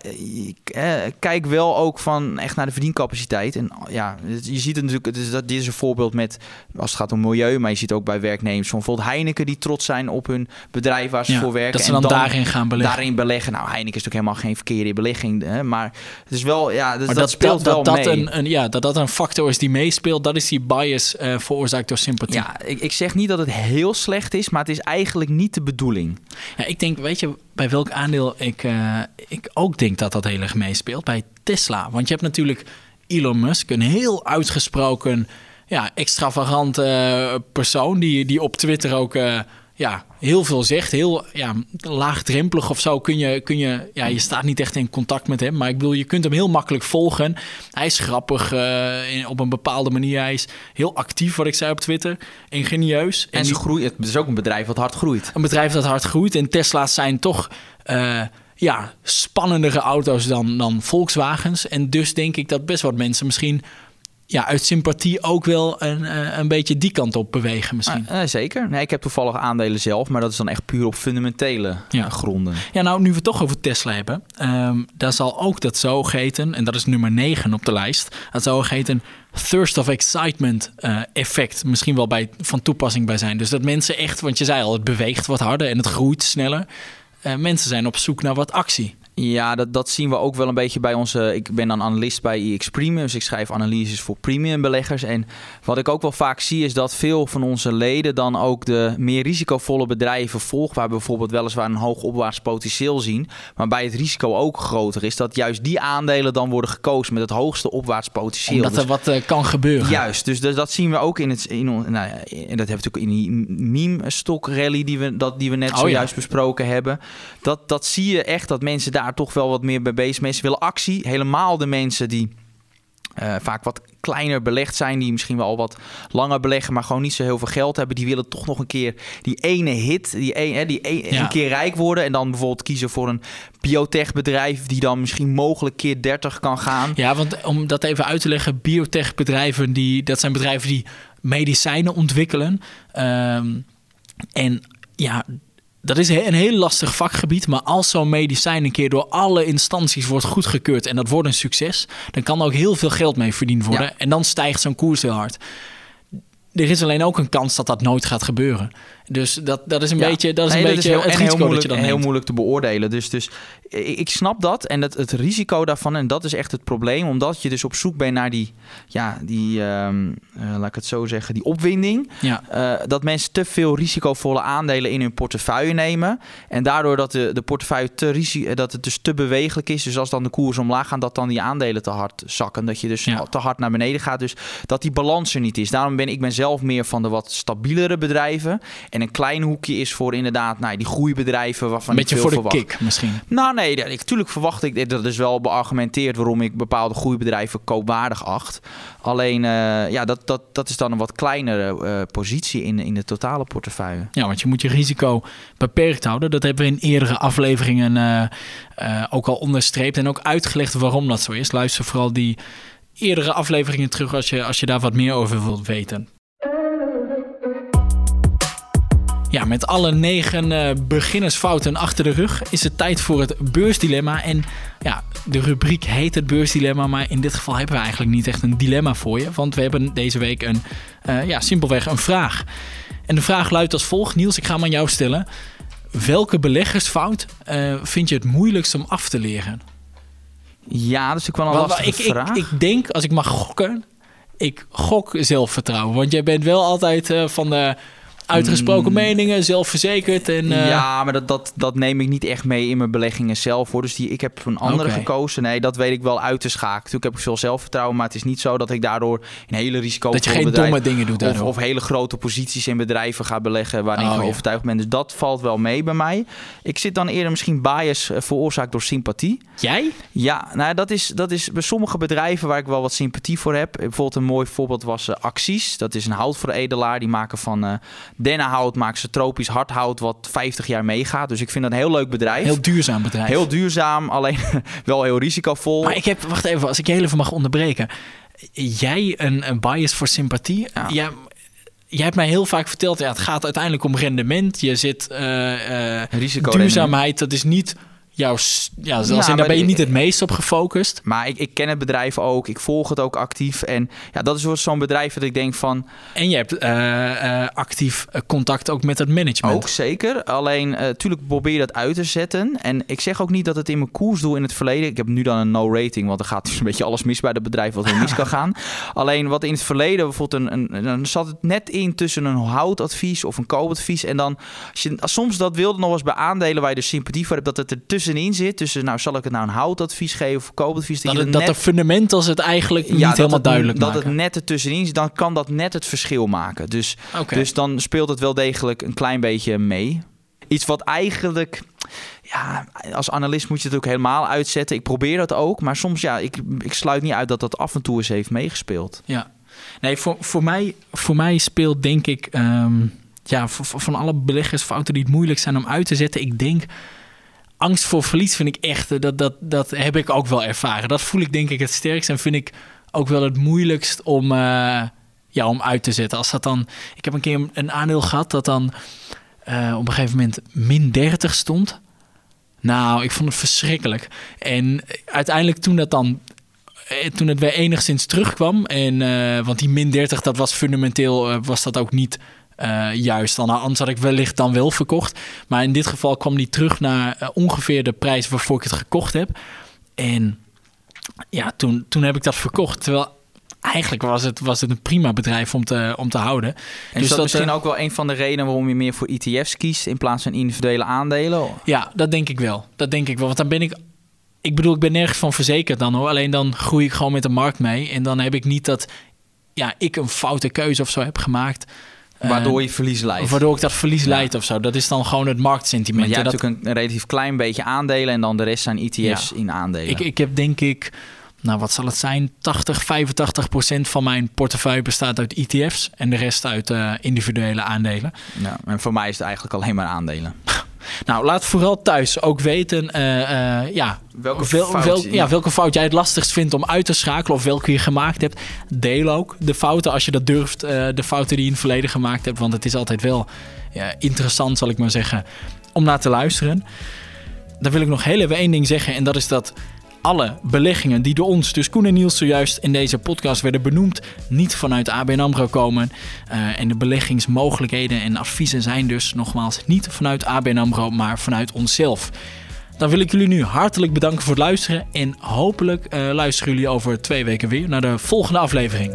Speaker 2: kijk wel ook van echt naar de verdiencapaciteit. En ja, je ziet het natuurlijk, is, dat, dit is een voorbeeld met, als het gaat om milieu, maar je ziet ook bij werknemers bijvoorbeeld Heineken die trots zijn hun bedrijf waar ze voor werken.
Speaker 1: Dat ze dan, daarin gaan beleggen.
Speaker 2: Daarin beleggen. Nou, Heineken is natuurlijk helemaal geen verkeerde belegging. Hè, maar het is wel, ja, dus dat, speelt
Speaker 1: dat,
Speaker 2: wel
Speaker 1: dat
Speaker 2: mee.
Speaker 1: Een, een, ja, dat dat een factor is die meespeelt, dat is die bias uh, veroorzaakt door sympathie.
Speaker 2: Ja, ik, ik zeg niet dat het heel slecht is, maar het is eigenlijk niet de bedoeling.
Speaker 1: Ja, ik denk, weet je, bij welk aandeel ik, uh, ik ook denk dat dat heel erg meespeelt? Bij Tesla. Want je hebt natuurlijk Elon Musk, een heel uitgesproken, ja, extravagante persoon die, die op Twitter ook uh, ja, heel veel zegt. Heel ja, laagdrempelig of zo kun je, kun je... Ja, je staat niet echt in contact met hem. Maar ik bedoel, je kunt hem heel makkelijk volgen. Hij is grappig uh, in, op een bepaalde manier. Hij is heel actief, wat ik zei op Twitter. Ingenieus.
Speaker 2: En, en ze groeit, het is ook een bedrijf wat hard groeit.
Speaker 1: Een bedrijf dat hard groeit. En Tesla's zijn toch... Uh, ja, spannendere auto's dan, dan Volkswagens. En dus denk ik dat best wat mensen misschien ja, uit sympathie ook wel een, uh, een beetje die kant op bewegen misschien.
Speaker 2: Uh, zeker. Nee, ik heb toevallig aandelen zelf, maar dat is dan echt puur op fundamentele ja. gronden.
Speaker 1: Ja, nou, nu we het toch over Tesla hebben, um, daar zal ook dat zogeheten, en dat is nummer 9 op de lijst, dat zogeheten thirst of excitement uh, effect misschien wel bij, van toepassing bij zijn. Dus dat mensen echt, want je zei al, het beweegt wat harder en het groeit sneller. mensen zijn op zoek naar wat actie.
Speaker 2: Ja, dat, dat zien we ook wel een beetje bij onze. Ik ben dan analist bij EX Premium, dus ik schrijf analyses voor premium beleggers. En wat ik ook wel vaak zie is dat veel van onze leden dan ook de meer risicovolle bedrijven volgen, waar we bijvoorbeeld weliswaar een hoog opwaarts potentieel zien, maar bij het risico ook groter is, dat juist die aandelen dan worden gekozen met het hoogste opwaarts potentieel.
Speaker 1: Omdat er
Speaker 2: dus,
Speaker 1: wat uh, kan gebeuren.
Speaker 2: Juist, dus, dus dat zien we ook in het. In, nou, en dat hebben we natuurlijk in die meme stock rally die we, dat, die we net oh, zojuist ja. besproken hebben. Dat, dat zie je echt dat mensen daar toch wel wat meer bij bezig. Mensen willen actie. Helemaal de mensen die uh, vaak wat kleiner belegd zijn, die misschien wel wat langer beleggen, maar gewoon niet zo heel veel geld hebben, die willen toch nog een keer die ene hit, die, een, hè, die een, ja. een keer rijk worden en dan bijvoorbeeld kiezen voor een biotech bedrijf die dan misschien mogelijk keer 30 kan gaan.
Speaker 1: Ja, want om dat even uit te leggen, biotech bedrijven die dat zijn bedrijven die medicijnen ontwikkelen. Um, en ja, dat is een heel lastig vakgebied, maar als zo'n medicijn een keer door alle instanties wordt goedgekeurd en dat wordt een succes, dan kan er ook heel veel geld mee verdiend worden. Ja. En dan stijgt zo'n koers heel hard. Er is alleen ook een kans dat dat nooit gaat gebeuren. Dus dat, dat is een ja. beetje, dat is
Speaker 2: nee,
Speaker 1: een beetje
Speaker 2: heel,
Speaker 1: het
Speaker 2: risico
Speaker 1: heel moeilijk,
Speaker 2: dat je dan heel moeilijk te beoordelen. Dus, dus ik snap dat en het, het risico daarvan en dat is echt het probleem, omdat je dus op zoek bent naar die, ja, die, um, uh, laat ik het zo zeggen, die opwinding.
Speaker 1: Ja.
Speaker 2: Uh, dat mensen te veel risicovolle aandelen in hun portefeuille nemen en daardoor dat de, de portefeuille te risico, dat het dus te bewegelijk is. Dus als dan de koers omlaag gaat, dat dan die aandelen te hard zakken, dat je dus
Speaker 1: Ja.
Speaker 2: te hard naar beneden gaat. Dus dat die balans er niet is. Daarom ben ik ben zelf meer van de wat stabielere bedrijven. En een klein hoekje is voor inderdaad nou, die groeibedrijven waarvan
Speaker 1: Een beetje
Speaker 2: ik
Speaker 1: voor
Speaker 2: veel
Speaker 1: de
Speaker 2: verwacht.
Speaker 1: kick misschien.
Speaker 2: Nou nee, dat- ik, tuurlijk verwacht ik, dat is wel beargumenteerd waarom ik bepaalde groeibedrijven koopwaardig acht. Alleen, eh, ja, dat, dat, dat is dan een wat kleinere eh, positie in, in de totale portefeuille.
Speaker 1: Ja, want je moet je risico beperkt houden. Dat hebben we in eerdere afleveringen eh, ook al onderstreept en ook uitgelegd waarom dat zo is. Luister vooral die eerdere afleveringen terug als je, als je daar wat meer over wilt weten. Ja, met alle negen eh, beginnersfouten achter de rug is het tijd voor het beursdilemma. En ja, de rubriek heet het beursdilemma, maar in dit geval hebben we eigenlijk niet echt een dilemma voor je. Want we hebben deze week een, eh, ja, simpelweg een vraag. En de vraag luidt als volgt. Niels, ik ga hem aan jou stellen. Welke beleggersfout eh, vind je het moeilijkst om af te leren?
Speaker 2: Ja, dat is natuurlijk wel een
Speaker 1: Wel,
Speaker 2: lastige
Speaker 1: ik, ik,
Speaker 2: vraag.
Speaker 1: ik denk, als ik mag gokken, ik gok zelfvertrouwen. Want jij bent wel altijd van de uitgesproken
Speaker 2: Mm.
Speaker 1: meningen, zelfverzekerd. En, eh,
Speaker 2: ja, maar dat, dat, dat neem ik niet echt mee in mijn beleggingen zelf. Hoor. Dus die, ik heb een andere gekozen. Nee, dat weet ik wel uit te schakelen. Natuurlijk heb ik veel zelfvertrouwen, maar het is niet zo dat ik daardoor een hele risico
Speaker 1: dat je geen domme dingen doet
Speaker 2: of, of hele grote posities in bedrijven ga beleggen waarin
Speaker 1: Oh,
Speaker 2: ik
Speaker 1: ja.
Speaker 2: overtuigd ben. Dus dat valt wel mee bij mij. Ik zit dan eerder misschien bias eh, veroorzaakt door sympathie.
Speaker 1: Jij?
Speaker 2: Ja, nou dat is, dat is bij sommige bedrijven waar ik wel wat sympathie voor heb. Bijvoorbeeld een mooi voorbeeld was eh, Acties. Dat is een houtveredelaar. Die maken van eh, dennenhout maken ze tropisch hardhout wat 50 jaar meegaat. Dus ik vind dat een heel leuk bedrijf.
Speaker 1: Heel duurzaam bedrijf.
Speaker 2: Heel duurzaam, alleen wel heel risicovol.
Speaker 1: Maar ik heb, wacht even, als ik je heel even mag onderbreken. Jij een, een bias voor sympathie.
Speaker 2: Ja.
Speaker 1: Jij, jij hebt mij heel vaak verteld, ja, het gaat uiteindelijk om rendement. Je zit eh,
Speaker 2: Risico
Speaker 1: duurzaamheid, dat is niet jouw, ja, als
Speaker 2: Ja,
Speaker 1: in, daar
Speaker 2: maar
Speaker 1: ben je niet het meest op gefocust.
Speaker 2: Maar ik, ik ken het bedrijf ook, ik volg het ook actief. En ja, dat is zo'n bedrijf dat ik denk van,
Speaker 1: En je hebt eh, eh, actief eh, contact ook met het management.
Speaker 2: Ook zeker. Alleen, natuurlijk probeer je dat uit te zetten. En ik zeg ook niet dat het in mijn koers doe in het verleden. Ik heb nu dan een no-rating, want er gaat dus een beetje alles mis bij het bedrijf wat er mis kan gaan. Alleen wat in het verleden bijvoorbeeld een, een, dan zat het net in tussen een houtadvies of een koopadvies. En dan, als je als soms dat wilde nog eens bij aandelen waar je dus sympathie voor hebt, dat het er tussenin zit. Tussen, nou, zal ik het nou een houtadvies geven of koopadvies?
Speaker 1: dat
Speaker 2: je
Speaker 1: het, dat de fundamentals het eigenlijk niet
Speaker 2: ja, dat
Speaker 1: helemaal
Speaker 2: het,
Speaker 1: duidelijk
Speaker 2: dat
Speaker 1: maken.
Speaker 2: het net ertussenin zit, dan kan dat net het verschil maken. Dus dus dan speelt het wel degelijk een klein beetje mee. Iets wat eigenlijk, ja, als analist moet je het ook helemaal uitzetten. Ik probeer dat ook, maar soms ja, ik, ik sluit niet uit dat dat af en toe eens heeft meegespeeld.
Speaker 1: Ja. Nee, voor, voor, mij, voor mij speelt denk ik... ehm, ja, voor- voor- van alle beleggersfouten die het moeilijk zijn om uit te zetten... ik denk... Angst voor verlies vind ik echt... eh, Dat, dat, dat heb ik ook wel ervaren. Dat voel ik denk ik het sterkst. En vind ik ook wel het moeilijkst om, eh, ja, om uit te zetten. Als dat dan... Ik heb een keer een- aandeel gehad dat dan... eh, op een gegeven moment min 30 stond. Nou, ik vond het verschrikkelijk. En uiteindelijk toen dat dan toen het weer enigszins terugkwam. En, want die min 30, dat was fundamenteel, was dat ook niet eh, juist. Dan, anders had ik wellicht dan wel verkocht. Maar in dit geval kwam die terug naar eh, ongeveer de prijs waarvoor ik het gekocht heb. En ja, toen, toen heb ik dat verkocht. Terwijl eigenlijk was het, was het een prima bedrijf om te, om te houden.
Speaker 2: En is dat,
Speaker 1: dat,
Speaker 2: misschien
Speaker 1: eh,
Speaker 2: ook wel een van de redenen waarom je meer voor ETF's kiest in plaats van individuele aandelen?
Speaker 1: Ja, dat denk ik wel. Dat denk ik wel. Want dan ben ik. Ik bedoel, ik ben nergens van verzekerd dan hoor. Alleen dan groei ik gewoon met de markt mee. En dan heb ik niet dat ja, ik een foute keuze of zo heb gemaakt. Eh,
Speaker 2: Waardoor je verlies leidt.
Speaker 1: Waardoor ik dat verlies
Speaker 2: Ja.
Speaker 1: leid of zo. Dat is dan gewoon het
Speaker 2: Maar
Speaker 1: marktsentiment.
Speaker 2: jij
Speaker 1: En
Speaker 2: hebt
Speaker 1: dat,
Speaker 2: natuurlijk een, relatief klein beetje aandelen en dan de rest zijn ETF's
Speaker 1: Ja.
Speaker 2: in aandelen.
Speaker 1: ik, ik heb denk ik, nou wat zal het zijn? 80, 85 procent van mijn portefeuille bestaat uit ETF's. En de rest uit eh, individuele aandelen.
Speaker 2: ja, en voor mij is het eigenlijk alleen maar aandelen.
Speaker 1: Nou, laat vooral thuis ook weten eh, eh, ja,
Speaker 2: Welke
Speaker 1: Wel-
Speaker 2: fout-
Speaker 1: wel- ja, welke fout jij het lastigst vindt om uit te schakelen of welke je gemaakt hebt. Deel ook de fouten als je dat durft, eh, de fouten die je in het verleden gemaakt hebt. Want het is altijd wel ja, interessant, zal ik maar zeggen, om naar te luisteren. Dan wil ik nog heel even één ding zeggen en dat is dat alle beleggingen die door ons, dus Koen en Niels zojuist in deze podcast werden benoemd, niet vanuit ABN AMRO komen. Eh, en de beleggingsmogelijkheden en adviezen zijn dus nogmaals niet vanuit ABN AMRO, maar vanuit onszelf. Dan wil ik jullie nu hartelijk bedanken voor het luisteren. En hopelijk eh, luisteren jullie over twee weken weer naar de volgende aflevering.